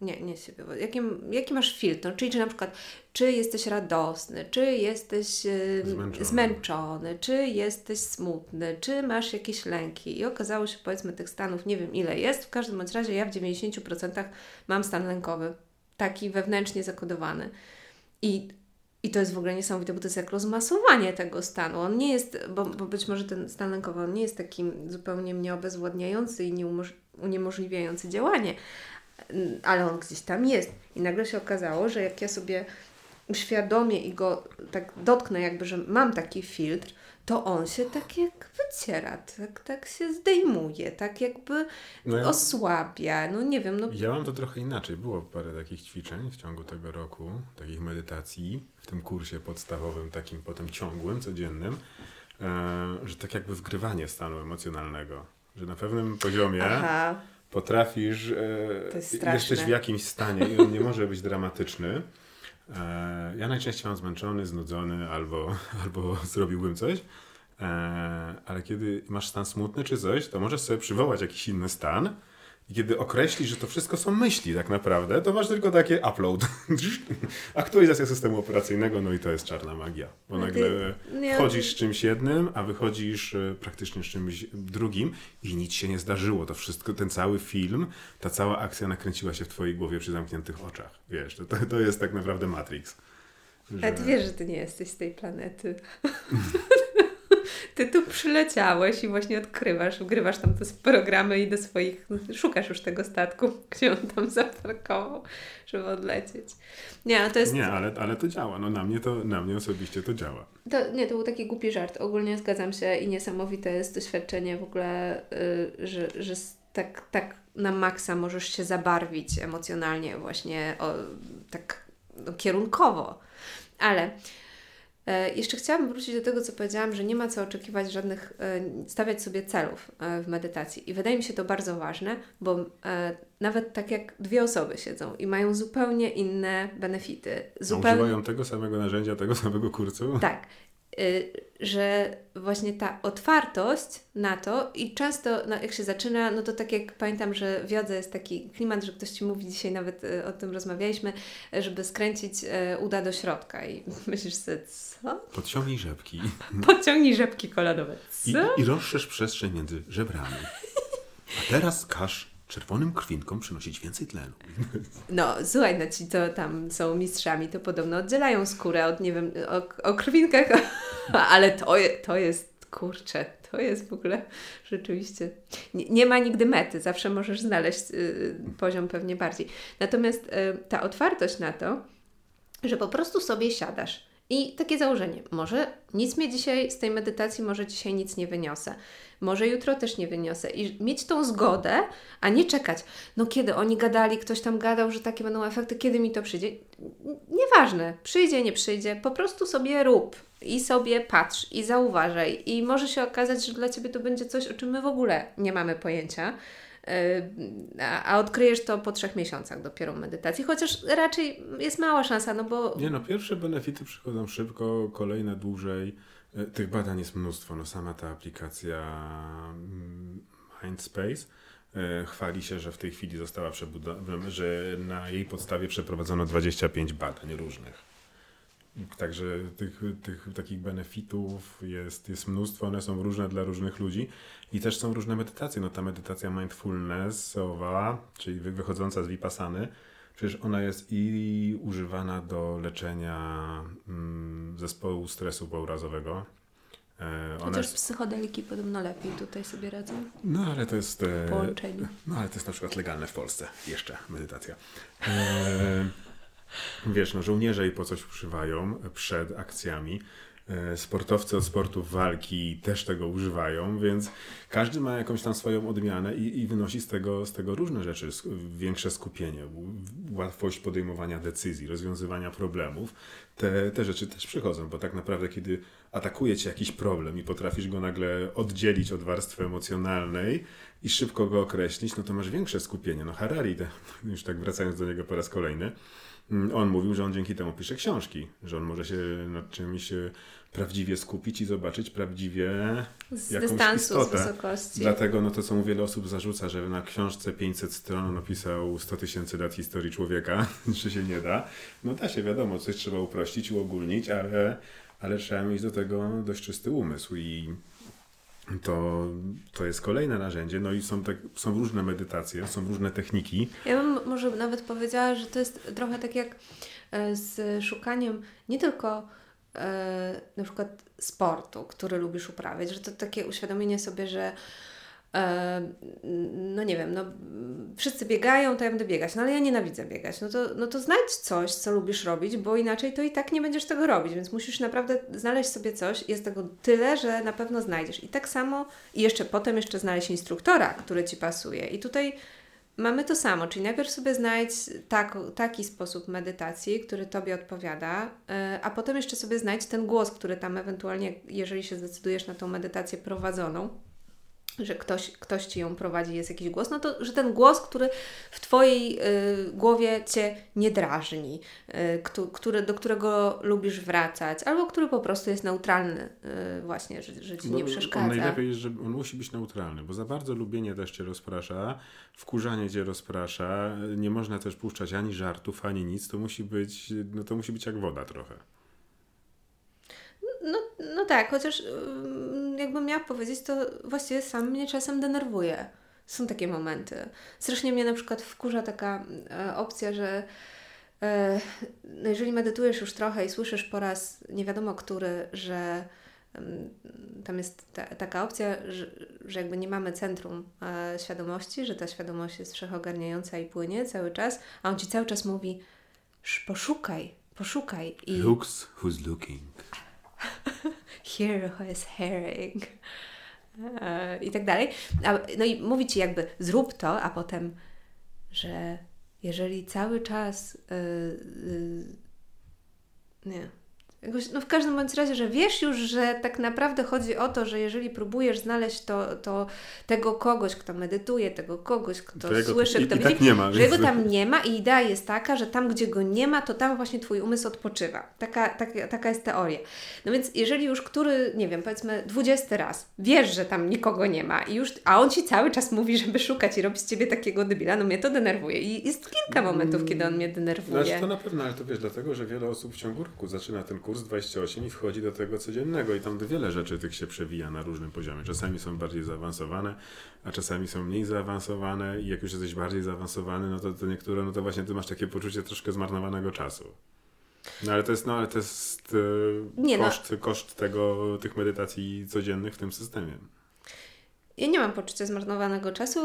Nie, nie siebie. Jaki, jaki masz filtr? No, czyli czy na przykład, czy jesteś radosny, czy jesteś e, Zmęczony. zmęczony, czy jesteś smutny, czy masz jakieś lęki. I okazało się, powiedzmy, tych stanów nie wiem ile jest. W każdym bądź razie ja w 90% mam stan lękowy. Taki wewnętrznie zakodowany. I, I to jest w ogóle niesamowite, bo to jest jak rozmasowanie tego stanu. On nie jest, bo, bo być może ten stan lękowy, on nie jest takim zupełnie mnie obezwładniający i nieumoż- uniemożliwiający działanie, ale on gdzieś tam jest. I nagle się okazało, że jak ja sobie uświadomię i go tak dotknę, jakby, że mam taki filtr, to on się tak jak wyciera, tak, tak się zdejmuje, tak jakby No ja- osłabia. No nie wiem, no Ja mam to trochę inaczej. Było parę takich ćwiczeń w ciągu tego roku, takich medytacji w tym kursie podstawowym, takim potem ciągłym, codziennym, e, że tak jakby wgrywanie stanu emocjonalnego. Że na pewnym poziomie aha, potrafisz, e, jesteś w jakimś stanie i on nie może być dramatyczny. E, ja najczęściej mam zmęczony, znudzony albo, [LAUGHS] albo zrobiłbym coś. E, ale kiedy masz stan smutny czy coś, to możesz sobie przywołać jakiś inny stan. I kiedy określisz, że to wszystko są myśli tak naprawdę, to masz tylko takie upload. [LAUGHS] Aktualizacja systemu operacyjnego, no i to jest czarna magia. Bo No nagle wchodzisz z czymś jednym, a wychodzisz e, praktycznie z czymś drugim i nic się nie zdarzyło. To wszystko, ten cały film, ta cała akcja nakręciła się w twojej głowie przy zamkniętych oczach. Wiesz, to, to, jest tak naprawdę Matrix. ale ty wiesz, że ty nie jesteś z tej planety. [LAUGHS] Ty tu przyleciałeś i właśnie odkrywasz, wgrywasz tam te programy i do swoich, szukasz już tego statku, [LAUGHS] gdzie on tam zaparkował, żeby odlecieć. Nie, to jest, Nie, ale, ale to działa. No na mnie, to, na mnie osobiście to działa. To, nie, to był taki głupi żart. Ogólnie zgadzam się i niesamowite jest doświadczenie w ogóle, y, że, że tak, tak na maksa możesz się zabarwić emocjonalnie właśnie o, tak no, kierunkowo. Ale jeszcze chciałabym wrócić do tego, co powiedziałam, że nie ma co oczekiwać żadnych, e, stawiać sobie celów e, w medytacji. I wydaje mi się to bardzo ważne, bo e, nawet tak jak dwie osoby siedzą i mają zupełnie inne benefity, zupełnie Używają tego samego narzędzia, tego samego kursu. tak, że właśnie ta otwartość na to i często no, jak się zaczyna, no to tak jak pamiętam, że w jodze jest taki klimat, że ktoś Ci mówi, dzisiaj nawet y, o tym rozmawialiśmy, y, żeby skręcić y, uda do środka i [LAUGHS] myślisz sobie, co? Podciągnij rzepki [LAUGHS] Podciągnij rzepki kolanowe, i, co? i rozszerz przestrzeń między żebrami. A teraz każ czerwonym krwinkom przynosić więcej tlenu. No, słuchaj, no ci to tam są mistrzami, to podobno oddzielają skórę od, nie wiem, o, o krwinkach, [LAUGHS] ale to, je, to jest, kurczę, to jest w ogóle rzeczywiście, nie, nie ma nigdy mety, zawsze możesz znaleźć y, poziom pewnie bardziej. Natomiast y, ta otwartość na to, że po prostu sobie siadasz I takie założenie, może nic mnie dzisiaj z tej medytacji, może dzisiaj nic nie wyniosę, może jutro też nie wyniosę. I mieć tą zgodę, a nie czekać. No kiedy oni gadali, ktoś tam gadał, że takie będą efekty, kiedy mi to przyjdzie. Nieważne, przyjdzie, nie przyjdzie, po prostu sobie rób i sobie patrz i zauważaj. I może się okazać, że dla Ciebie to będzie coś, o czym my w ogóle nie mamy pojęcia. Yy, a odkryjesz to po trzech miesiącach dopiero medytacji, chociaż raczej jest mała szansa, no bo... Nie no, pierwsze benefity przychodzą szybko, kolejne dłużej. Yy, tych badań jest mnóstwo. No sama ta aplikacja mm, Mindspace yy, chwali się, że w tej chwili została przebudowana, że na jej podstawie przeprowadzono 25 badań różnych. Także tych, tych takich benefitów jest, jest mnóstwo, one są różne dla różnych ludzi i też są różne medytacje. No ta medytacja mindfulnessowa, czyli wychodząca z vipassany, przecież ona jest i używana do leczenia mm, zespołu stresu pourazowego. E, Chociaż jest... psychodeliki podobno lepiej tutaj sobie radzą. No ale to jest... E, połączeniu. No ale to jest na przykład legalne w Polsce. Jeszcze medytacja. E, Wiesz, no żołnierze i po coś używają przed akcjami. E, sportowcy od sportów walki też tego używają, więc każdy ma jakąś tam swoją odmianę i, i wynosi z tego, z tego różne rzeczy, większe skupienie, łatwość podejmowania decyzji, rozwiązywania problemów. Te, te rzeczy też przychodzą, bo tak naprawdę, kiedy atakuje cię jakiś problem i potrafisz go nagle oddzielić od warstwy emocjonalnej i szybko go określić, no to masz większe skupienie. No Harari, już tak wracając do niego po raz kolejny, on mówił, że on dzięki temu pisze książki, że on może się nad czymś e, prawdziwie skupić i zobaczyć prawdziwie z jakąś dystansu, istotę. z wysokości. Dlatego no to, co mu wiele osób zarzuca, że na książce 500 stron napisał 100 tysięcy lat historii człowieka, [LAUGHS] że się nie da. No da się, wiadomo, coś trzeba uprościć, uogólnić, ale, ale trzeba mieć do tego dość czysty umysł i to, to jest kolejne narzędzie. No i są, tak, są różne medytacje, są różne techniki. Ja bym może nawet powiedziała, że to jest trochę tak jak e, z szukaniem nie tylko e, na przykład sportu, który lubisz uprawiać, że to takie uświadomienie sobie, że no nie wiem, no wszyscy biegają, to ja będę biegać, no ale ja nienawidzę biegać. No to, no to znajdź coś, co lubisz robić, bo inaczej to i tak nie będziesz tego robić, więc musisz naprawdę znaleźć sobie coś. Jest tego tyle, że na pewno znajdziesz. I tak samo, i jeszcze potem jeszcze znaleźć instruktora, który Ci pasuje. I tutaj mamy to samo, czyli najpierw sobie znajdź tak, taki sposób medytacji, który Tobie odpowiada, e, a potem jeszcze sobie znajdź ten głos, który tam ewentualnie, jeżeli się zdecydujesz na tą medytację prowadzoną, że ktoś, ktoś ci ją prowadzi, jest jakiś głos, no to, że ten głos, który w Twojej y, głowie Cię nie drażni, y, który, do którego lubisz wracać, albo który po prostu jest neutralny y, właśnie, że, że Ci bo nie przeszkadza. najlepiej jest, że on musi być neutralny, bo za bardzo lubienie też Cię rozprasza, wkurzanie Cię rozprasza, nie można też puszczać ani żartów, ani nic, to musi być, no to musi być jak woda trochę. No, no tak, chociaż jakbym miała powiedzieć, to właściwie sam mnie czasem denerwuje. Są takie momenty. Strasznie mnie na przykład wkurza taka e, opcja, że e, no jeżeli medytujesz już trochę i słyszysz po raz nie wiadomo który, że tam jest ta, taka opcja, że, że jakby nie mamy centrum e, świadomości, że ta świadomość jest wszechogarniająca i płynie cały czas, a on ci cały czas mówi poszukaj, poszukaj. I... Looks who's looking. Here who is hearing. E, I tak dalej. no i mówi ci jakby zrób to, a potem, że jeżeli cały czas yy, yy, nie, Jakoś, no w każdym bądź razie, że wiesz już, że tak naprawdę chodzi o to, że jeżeli próbujesz znaleźć to, to tego kogoś, kto medytuje, tego kogoś, kto to słyszy, kto i, widzi, tak nie ma, że jego tam nie ma i idea jest taka, że tam, gdzie go nie ma, to tam właśnie Twój umysł odpoczywa. Taka, taka, taka jest teoria. No więc jeżeli już który, nie wiem, powiedzmy dwudziesty raz wiesz, że tam nikogo nie ma i już, a on Ci cały czas mówi, żeby szukać i robić z Ciebie takiego debila, no mnie to denerwuje i jest kilka momentów, kiedy on mnie denerwuje. Znaczy to na pewno, ale to wiesz, dlatego, że wiele osób w ciągu roku zaczyna ten kurs kurs 28 i wchodzi do tego codziennego i tam wiele rzeczy tych się przewija na różnym poziomie. Czasami są bardziej zaawansowane, a czasami są mniej zaawansowane i jak już jesteś bardziej zaawansowany, no to, to niektóre, no to właśnie ty masz takie poczucie troszkę zmarnowanego czasu. No ale to jest, no ale to jest e, Nie, no. koszt, no. koszt tego, tych medytacji codziennych w tym systemie. Ja nie mam poczucia zmarnowanego czasu,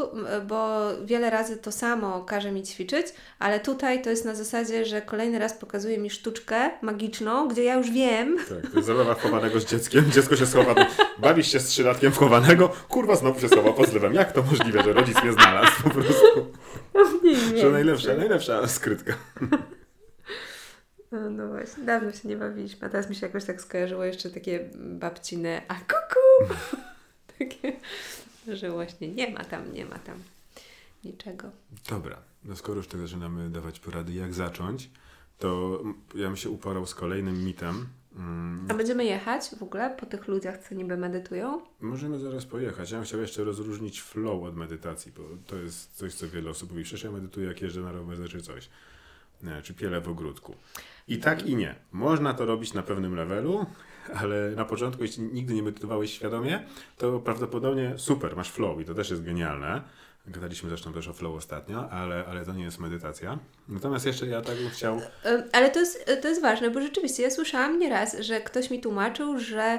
bo wiele razy to samo każe mi ćwiczyć, ale tutaj to jest na zasadzie, że kolejny raz pokazuje mi sztuczkę magiczną, gdzie ja już wiem, Tak, to jest zabawa chowanego z dzieckiem. Dziecko się schowa, do... bawisz się z trzylatkiem chowanego, kurwa znowu się schowa pod zlewem. Jak to możliwe, że rodzic mnie znalazł po prostu? Że najlepsza, najlepsza skrytka. No, no właśnie, dawno się nie bawiliśmy, a teraz mi się jakoś tak skojarzyło jeszcze takie babcine, a kuku! [LAUGHS] takie, że właśnie nie ma tam, nie ma tam niczego. Dobra, no skoro już tak zaczynamy dawać porady, jak zacząć, to ja bym się uporał z kolejnym mitem. Mm, A będziemy jechać w ogóle po tych ludziach, co niby medytują? Możemy zaraz pojechać. Ja bym chciał jeszcze rozróżnić flow od medytacji, bo to jest coś, co wiele osób mówi. Przecież ja medytuję, jak jeżdżę na rowerze czy coś. Nie, czy pielę w ogródku. I tak i nie. Można to robić na pewnym levelu, ale na początku, jeśli nigdy nie medytowałeś świadomie, to prawdopodobnie super, masz flow i to też jest genialne. Gadaliśmy zresztą też o flow ostatnio, ale, ale to nie jest medytacja. Natomiast jeszcze ja tak bym chciał... Ale to jest, to jest ważne, bo rzeczywiście ja słyszałam nieraz, że ktoś mi tłumaczył, że,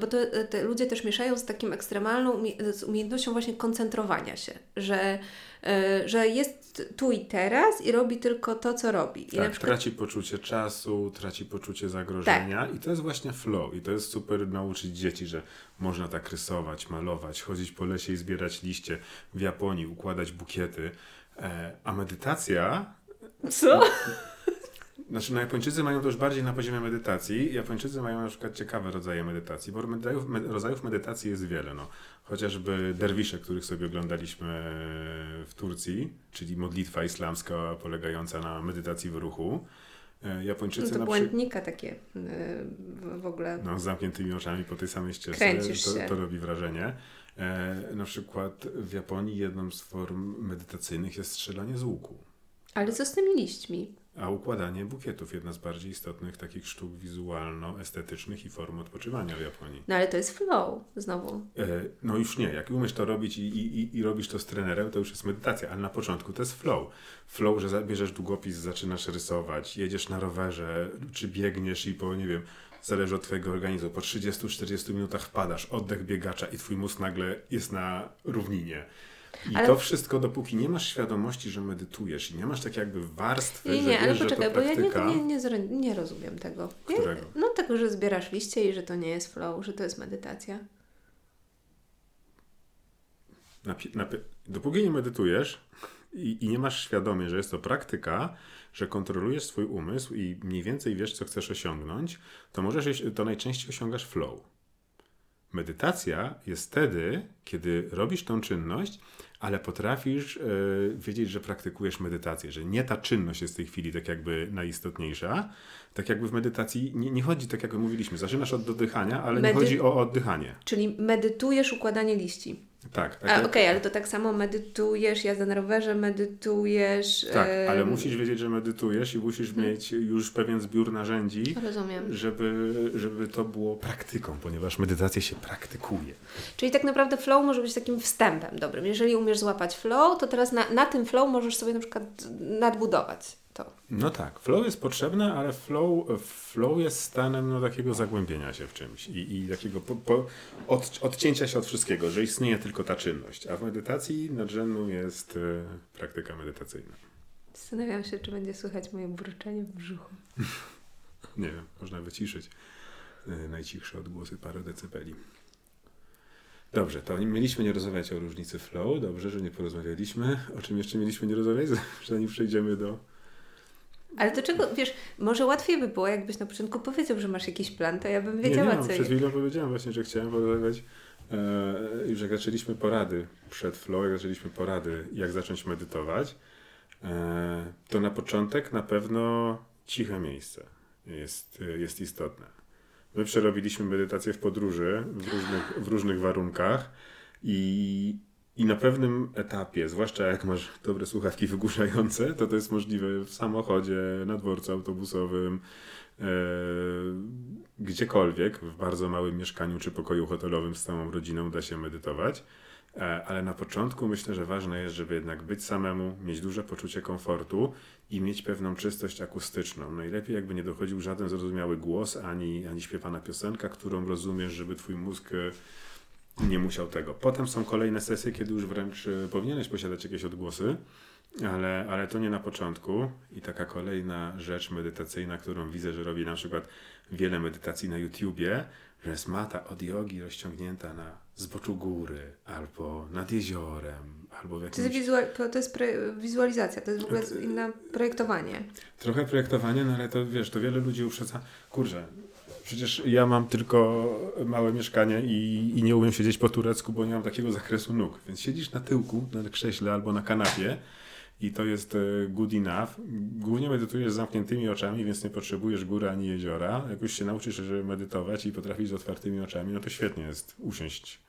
bo to ludzie też mieszają z takim ekstremalną, z umiejętnością właśnie koncentrowania się, że, że jest tu i teraz i robi tylko to, co robi. I Tak, przykład traci poczucie czasu, traci poczucie zagrożenia i to jest właśnie flow. I to jest super nauczyć dzieci, że można tak rysować, malować, chodzić po lesie i zbierać liście w Japonii, układać bukiety. E, a medytacja, co? Znaczy no Japończycy mają to już bardziej na poziomie medytacji. Japończycy mają na przykład ciekawe rodzaje medytacji, bo rodzajów, me, rodzajów medytacji jest wiele. No. Chociażby derwisze, których sobie oglądaliśmy w Turcji, czyli modlitwa islamska polegająca na medytacji w ruchu. E, Japończycy No to błędnika takie y, w, ogóle. No, z zamkniętymi oczami po tej samej ścieżce. To, się. to robi wrażenie. E, na przykład w Japonii jedną z form medytacyjnych jest strzelanie z łuku, Ale co z tymi liśćmi? A układanie bukietów, jedna z bardziej istotnych takich sztuk wizualno-estetycznych i form odpoczywania w Japonii. No ale to jest flow znowu. E, no już nie, jak umiesz to robić i, i, i- robisz to z trenerem, to już jest medytacja, ale na początku to jest flow. Flow, że zabierzesz długopis, zaczynasz rysować, jedziesz na rowerze, czy biegniesz i po, nie wiem, zależy od twojego organizmu, po 30-40 minutach wpadasz, oddech biegacza i twój mózg nagle jest na równinie. I Ale- to wszystko, dopóki nie masz świadomości, że medytujesz i nie masz tak jakby warstwy, Nie, że nie, ale wiesz, że poczekaj, to bo ja praktyka... nie, nie, nie, nie rozumiem tego. Ja, Którego? no tego, że zbierasz liście i że to nie jest flow, że to jest medytacja. Napi- napi- dopóki nie medytujesz i, i nie masz świadomie, że jest to praktyka, że kontrolujesz swój umysł i mniej więcej wiesz, co chcesz osiągnąć, to możesz, to najczęściej osiągasz flow. Medytacja jest wtedy, kiedy robisz tą czynność, ale potrafisz e, wiedzieć, że praktykujesz medytację, że nie ta czynność jest w tej chwili tak jakby najistotniejsza. Tak jakby w medytacji nie, nie chodzi, tak jak mówiliśmy, zaczynasz od dodychania, ale nie Medy- chodzi o oddychanie. Czyli medytujesz układanie liści. Tak, tak. A okej, ale to tak samo medytujesz, jazda na rowerze, medytujesz. Tak, ale em, musisz wiedzieć, że medytujesz i musisz Mhm. mieć już pewien zbiór narzędzi, Rozumiem. żeby, żeby to było praktyką, ponieważ medytację się praktykuje. Czyli tak naprawdę flow może być takim wstępem dobrym. Jeżeli umiesz złapać flow, to teraz na, na tym flow możesz sobie na przykład nadbudować to. No tak, flow jest potrzebne, ale flow, flow jest stanem no, takiego zagłębienia się w czymś i, i takiego po, po, od, odcięcia się od wszystkiego, że istnieje tylko ta czynność. A w medytacji nadrzędną jest e, praktyka medytacyjna. Zastanawiam się, czy będzie słychać moje burczenie w brzuchu. Nie wiem, można wyciszyć e, najcichsze odgłosy parę decybeli. Dobrze, to mieliśmy nie rozmawiać o różnicy flow. Dobrze, że nie porozmawialiśmy. O czym jeszcze mieliśmy nie rozmawiać, [LAUGHS] zanim przejdziemy do... Ale to czego, wiesz, może łatwiej by było, jakbyś na początku powiedział, że masz jakiś plan, to ja bym Nie, wiedziała, nie, no, co przed chwilą powiedziałem właśnie, że chciałem porozmawiać e, jak zaczęliśmy porady przed flow, jak zaczęliśmy porady, jak zacząć medytować, e, to na początek na pewno ciche miejsce jest, jest istotne. My przerobiliśmy medytację w podróży w różnych, w różnych warunkach i, i na pewnym etapie, zwłaszcza jak masz dobre słuchawki wygłuszające, to to jest możliwe w samochodzie, na dworcu autobusowym, e, gdziekolwiek, w bardzo małym mieszkaniu czy pokoju hotelowym z całą rodziną da się medytować. E, Ale na początku myślę, że ważne jest, żeby jednak być samemu, mieć duże poczucie komfortu i mieć pewną czystość akustyczną. Najlepiej jakby nie dochodził żaden zrozumiały głos, ani, ani śpiewana piosenka, którą rozumiesz, żeby twój mózg nie musiał tego. Potem są kolejne sesje, kiedy już wręcz y, powinieneś posiadać jakieś odgłosy, ale, ale to nie na początku. I taka kolejna rzecz medytacyjna, którą widzę, że robi na przykład wiele medytacji na YouTubie, że jest mata od jogi rozciągnięta na zboczu góry, albo nad jeziorem, albo w To jakimś... jest, wizual, to jest wizualizacja, to jest w ogóle inne projektowanie. Trochę projektowanie, no ale to wiesz, to wiele ludzi uprzedza. Kurczę, przecież ja mam tylko małe mieszkanie i, i nie umiem siedzieć po turecku, bo nie mam takiego zakresu nóg. Więc siedzisz na tyłku, na krześle albo na kanapie i to jest e, good enough. Głównie medytujesz z zamkniętymi oczami, więc nie potrzebujesz góry ani jeziora. Jak już się nauczysz żeby medytować i potrafisz z otwartymi oczami, no to świetnie jest usiąść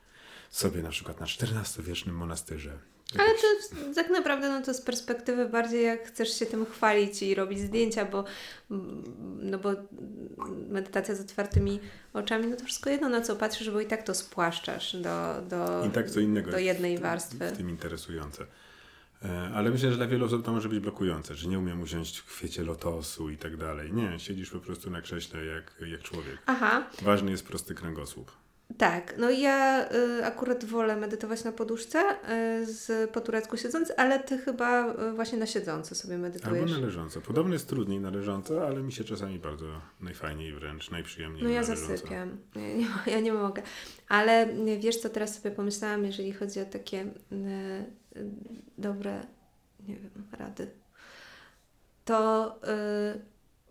sobie na przykład na XIV-wiecznym monastyrze. Ale to tak naprawdę no to z perspektywy bardziej jak chcesz się tym chwalić i robić zdjęcia, bo, no bo medytacja z otwartymi oczami, no to wszystko jedno na co patrzysz, bo i tak to spłaszczasz do, do, I tak co innego do jednej jest w- warstwy. W tym interesujące. E, Ale myślę, że dla wielu osób to może być blokujące, że nie umiem usiąść w kwiecie lotosu i tak dalej. Nie, siedzisz po prostu na krześle jak, jak człowiek. Aha, Ważny jest prosty kręgosłup. Tak. No ja y, akurat wolę medytować na poduszce y, z po turecku siedząc, ale ty chyba y, właśnie na siedząco sobie Albo medytujesz. na leżąco. Podobno jest trudniej na leżąco, ale mi się czasami bardzo najfajniej wręcz, najprzyjemniej No ja zasypiam. Ja nie, ja nie mogę. Ale y, wiesz co, teraz sobie pomyślałam, jeżeli chodzi o takie y, y, dobre, nie wiem, rady, to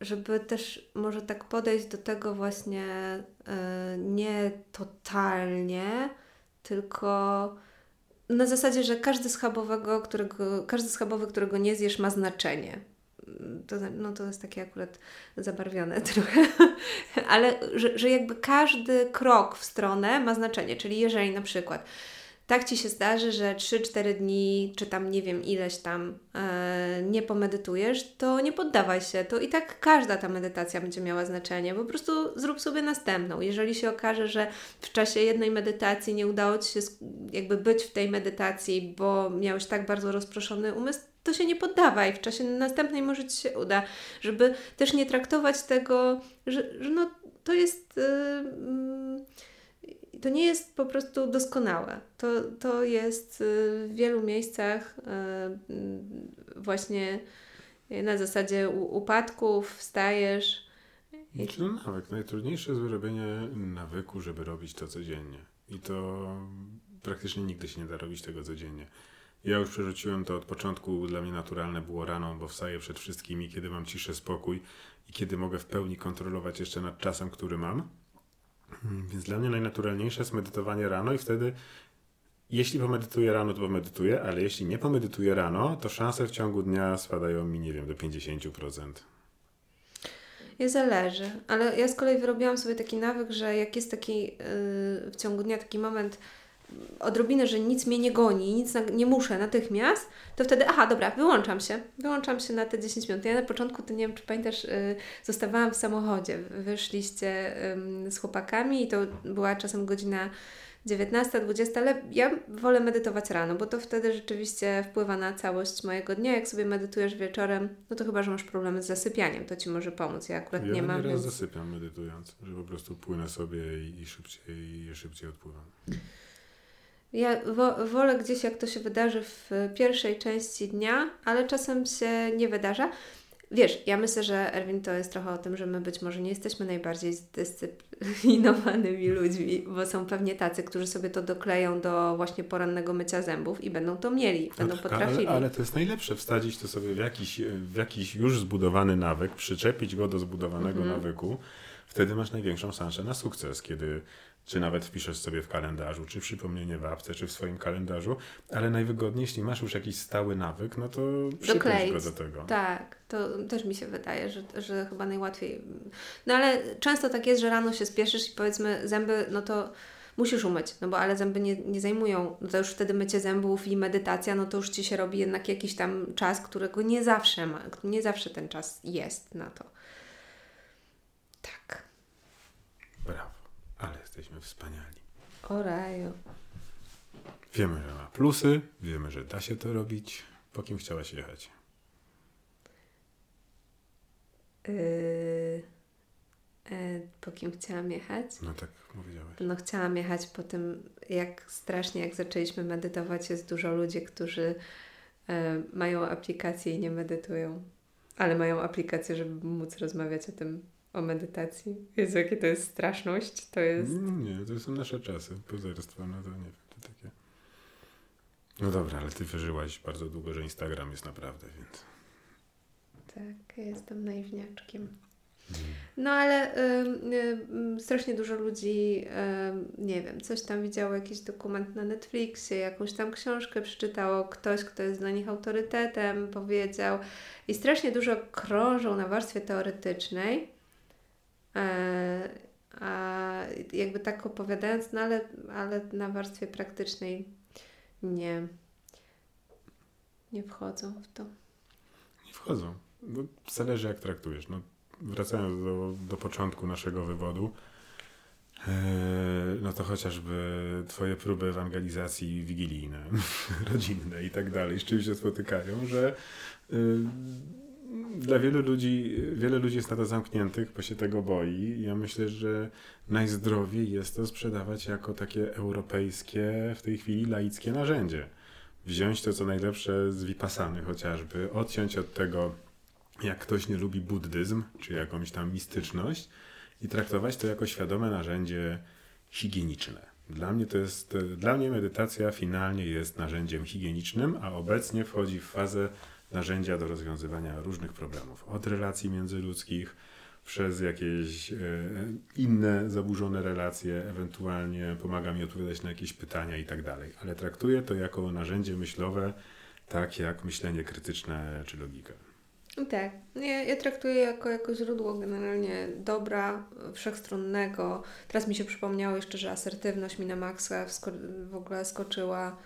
żeby też może tak podejść do tego właśnie y, nie totalnie, tylko na zasadzie, że każdy schabowego, którego, każdy schabowy, którego nie zjesz, ma znaczenie. To, no to jest takie akurat zabarwione [LAUGHS] trochę, ale że, że jakby każdy krok w stronę ma znaczenie. Czyli jeżeli na przykład tak Ci się zdarzy, że 3-4 dni, czy tam nie wiem ileś tam e, nie pomedytujesz, to nie poddawaj się. To i tak każda ta medytacja będzie miała znaczenie. Po prostu zrób sobie następną. Jeżeli się okaże, że w czasie jednej medytacji nie udało Ci się jakby być w tej medytacji, bo miałeś tak bardzo rozproszony umysł, to się nie poddawaj. W czasie następnej może Ci się uda, żeby też nie traktować tego, że, że no, to jest. Yy, to nie jest po prostu doskonałe. To, to jest y, w wielu miejscach y, właśnie na zasadzie upadków, wstajesz. I, Znaczy, no nawyk. Najtrudniejsze jest wyrobienie nawyku, żeby robić to codziennie. I to praktycznie nigdy się nie da robić tego codziennie. Ja już przerzuciłem to od początku. Dla mnie naturalne było rano, bo wstaję przed wszystkimi, kiedy mam ciszę, spokój i kiedy mogę w pełni kontrolować jeszcze nad czasem, który mam. Mm, Więc dla mnie najnaturalniejsze jest medytowanie rano i wtedy jeśli pomedytuję rano, to pomedytuję, ale jeśli nie pomedytuję rano, to szanse w ciągu dnia spadają mi, nie wiem, do 50%. Nie zależy, ale ja z kolei wyrobiłam sobie taki nawyk, że jak jest taki yy, w ciągu dnia taki moment odrobinę, że nic mnie nie goni, nic na, nie muszę natychmiast, to wtedy, aha, dobra, wyłączam się. Wyłączam się na te 10 minut. Ja na początku, ty nie wiem, czy pamiętasz, yy, zostawałam w samochodzie. Wyszliście ym, z chłopakami i to była czasem godzina 19, 20, ale ja wolę medytować rano, bo to wtedy rzeczywiście wpływa na całość mojego dnia. Jak sobie medytujesz wieczorem, no to chyba, że masz problemy z zasypianiem, to Ci może pomóc. Ja akurat Ja nie mam, nieraz więc... zasypiam medytując, że po prostu płynę sobie i, i szybciej, i szybciej odpływam. Ja wo, wolę gdzieś, jak to się wydarzy w pierwszej części dnia, ale czasem się nie wydarza. Wiesz, ja myślę, że Erwin to jest trochę o tym, że my być może nie jesteśmy najbardziej zdyscyplinowanymi [LAUGHS] ludźmi, bo są pewnie tacy, którzy sobie to dokleją do właśnie porannego mycia zębów i będą to mieli, będą tak, potrafili. ale, ale to jest najlepsze, wsadzić to sobie w jakiś, w jakiś już zbudowany nawyk, przyczepić go do zbudowanego Mhm. nawyku. Wtedy masz największą szansę na sukces, kiedy czy nawet wpiszesz sobie w kalendarzu, czy przypomnienie w apce, czy w swoim kalendarzu, ale najwygodniej, jeśli masz już jakiś stały nawyk, no to przypiąć Dokleić. go do tego. Tak, to też mi się wydaje, że, że chyba najłatwiej. No ale często tak jest, że rano się spieszysz i powiedzmy zęby, no to musisz umyć, no bo ale zęby nie, nie zajmują, no to już wtedy mycie zębów i medytacja, no to już Ci się robi jednak jakiś tam czas, którego nie zawsze ma, nie zawsze ten czas jest na to. Tak. Jesteśmy wspaniali. O raju. Wiemy, że ma plusy, wiemy, że da się to robić. Po kim chciałaś jechać? Yy, yy, po kim chciałam jechać? No tak powiedziałeś. No chciałam jechać po tym, jak strasznie, jak zaczęliśmy medytować, jest dużo ludzi, którzy e, mają aplikacje i nie medytują, ale mają aplikację, żeby móc rozmawiać o tym, o medytacji. Jezu, jakie to jest straszność, to jest... Mm, Nie, to są nasze czasy. Pozerstwo, no to nie wiem, to takie... No dobra, ale ty wyżyłaś bardzo długo, że Instagram jest naprawdę, więc... Tak, ja jestem naiwniaczkiem. No ale ym, ym, strasznie dużo ludzi, ym, nie wiem, coś tam widziało, jakiś dokument na Netflixie, jakąś tam książkę przeczytało, ktoś, kto jest dla nich autorytetem, powiedział. I strasznie dużo krążą na warstwie teoretycznej, a jakby tak opowiadając, no ale, ale na warstwie praktycznej nie, nie wchodzą w to. Nie wchodzą. No, zależy jak traktujesz. No, wracając do, do początku naszego wywodu, e, no to chociażby twoje próby ewangelizacji wigilijne, [LAUGHS] rodzinne i tak dalej, z czym się spotykają, że y, dla wielu ludzi, wiele ludzi jest na to zamkniętych, bo się tego boi. Ja myślę, że najzdrowiej jest to sprzedawać jako takie europejskie, w tej chwili laickie narzędzie. Wziąć to, co najlepsze z Vipassany chociażby, odciąć od tego, jak ktoś nie lubi buddyzm, czy jakąś tam mistyczność i traktować to jako świadome narzędzie higieniczne. Dla mnie to jest, dla mnie medytacja finalnie jest narzędziem higienicznym, a obecnie wchodzi w fazę narzędzia do rozwiązywania różnych problemów. Od relacji międzyludzkich, przez jakieś e, inne zaburzone relacje, ewentualnie pomaga mi odpowiadać na jakieś pytania i tak dalej. Ale traktuję to jako narzędzie myślowe, tak jak myślenie krytyczne czy logika. Tak, ja, ja traktuję jako, jako źródło generalnie dobra, wszechstronnego. Teraz mi się przypomniało jeszcze, że asertywność mi na maksa w ogóle skoczyła.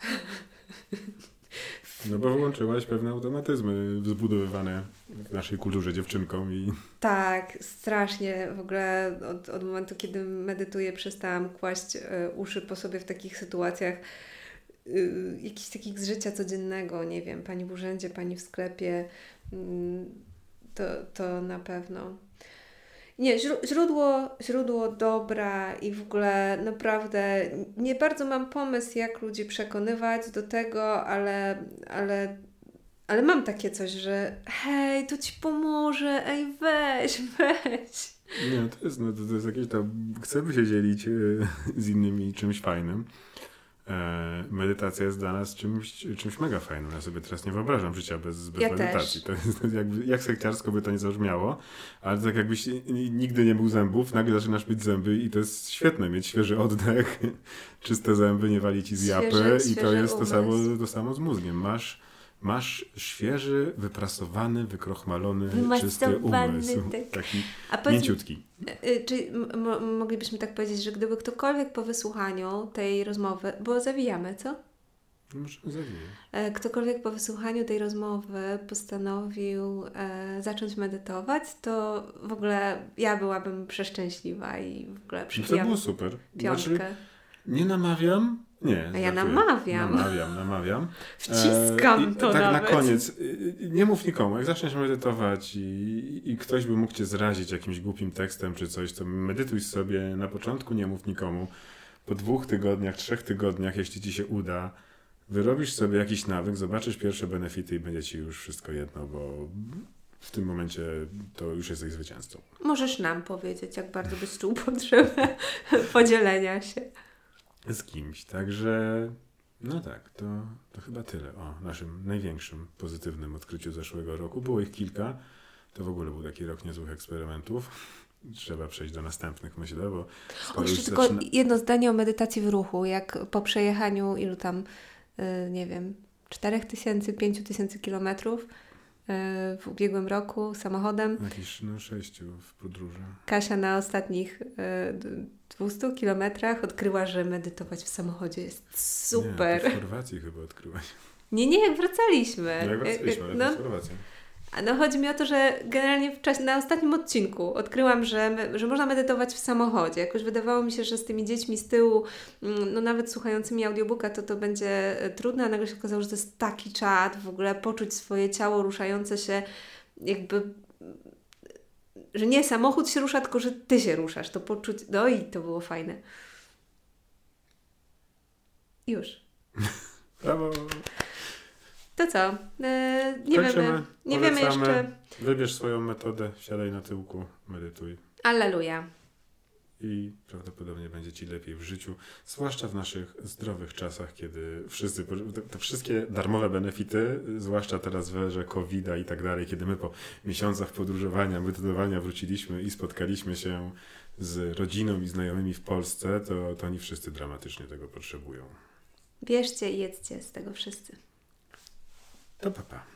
[LAUGHS] No bo wyłączyłaś pewne automatyzmy zbudowywane w naszej kulturze dziewczynkom i... Tak, strasznie. W ogóle od, od momentu, kiedy medytuję, przestałam kłaść y, uszy po sobie w takich sytuacjach y, jakichś takich z życia codziennego, nie wiem, pani w urzędzie, pani w sklepie, y, to, to na pewno. Nie, źródło, źródło dobra i w ogóle naprawdę nie bardzo mam pomysł, jak ludzi przekonywać do tego, ale, ale, ale mam takie coś, że hej, to ci pomoże, ej, weź, [LAUGHS] weź. Nie, to jest, no, to, to jest jakieś tam, chcemy się dzielić z innymi czymś fajnym. E, medytacja jest dla nas czymś, czymś mega fajnym. Ja sobie teraz nie wyobrażam życia bez, bez Ja medytacji. też. To jest jakby, jak sekciarsko by to nie zabrzmiało, ale tak jakbyś nigdy nie był zębów, nagle zaczynasz mieć zęby i to jest świetne, mieć świeży oddech, [LAUGHS] czyste zęby, nie wali ci z japy i to jest to samo, to samo z mózgiem. Masz, masz świeży, wyprasowany, wykrochmalony, czysty umysł. tak. Taki A powiedz, mięciutki. y, czy m- mo- moglibyśmy tak powiedzieć, że gdyby ktokolwiek po wysłuchaniu tej rozmowy, bo zawijamy, co? No, Możemy zawijać. E, Ktokolwiek po wysłuchaniu tej rozmowy postanowił e, zacząć medytować, to w ogóle ja byłabym przeszczęśliwa i w ogóle No to było super. piątkę. Znaczy, Nie namawiam. Nie. A ja namawiam. Namawiam, namawiam. Wciskam E, to tak nawet. na koniec. y, Nie mów nikomu. Jak zaczniesz medytować i, i ktoś by mógł cię zrazić jakimś głupim tekstem czy coś, to medytuj sobie. Na początku nie mów nikomu. Po dwóch tygodniach, trzech tygodniach, jeśli ci się uda, wyrobisz sobie jakiś nawyk, zobaczysz pierwsze benefity i będzie ci już wszystko jedno, bo w tym momencie to już jesteś zwycięzcą. Możesz nam powiedzieć, jak bardzo byś czuł [LAUGHS] potrzebę podzielenia się. Z kimś. Także no tak, to, to chyba tyle o naszym największym pozytywnym odkryciu zeszłego roku. Było ich kilka. To w ogóle był taki rok niezłych eksperymentów. Trzeba przejść do następnych, myślę, bo O, jeszcze tylko zaczyna... jedno zdanie o medytacji w ruchu. Jak po przejechaniu ilu tam, y, nie wiem, 4000, 5000 kilometrów w ubiegłym roku samochodem, Jakiś no, sześciu w podróży. Kasia na ostatnich y, d- 200 kilometrach odkryła, że medytować w samochodzie jest Nie, super. to w Chorwacji chyba odkryłaś. Nie, nie, jak wracaliśmy. No jak wracaliśmy, Y, ale no, No chodzi mi o to, że generalnie w czasie, na ostatnim odcinku odkryłam, że, że można medytować w samochodzie. Jakoś wydawało mi się, że z tymi dziećmi z tyłu, mm, no nawet słuchającymi audiobooka, to to będzie e, trudne, a nagle się okazało, że to jest taki czad, w ogóle poczuć swoje ciało ruszające się jakby że nie samochód się rusza, tylko że ty się ruszasz. To poczuć, no i to było fajne. Już. Brawo. To co? E, nie Kończymy. wiemy. Nie wiemy jeszcze. Wybierz swoją metodę, siadaj na tyłku, medytuj Alleluja. i prawdopodobnie będzie Ci lepiej w życiu, zwłaszcza w naszych zdrowych czasach, kiedy wszyscy, te, te wszystkie darmowe benefity, zwłaszcza teraz w erze covid i tak dalej, kiedy my po miesiącach podróżowania, medytowania wróciliśmy i spotkaliśmy się z rodziną i znajomymi w Polsce, to, to oni wszyscy dramatycznie tego potrzebują. Bierzcie i jedzcie z tego wszyscy. To papa.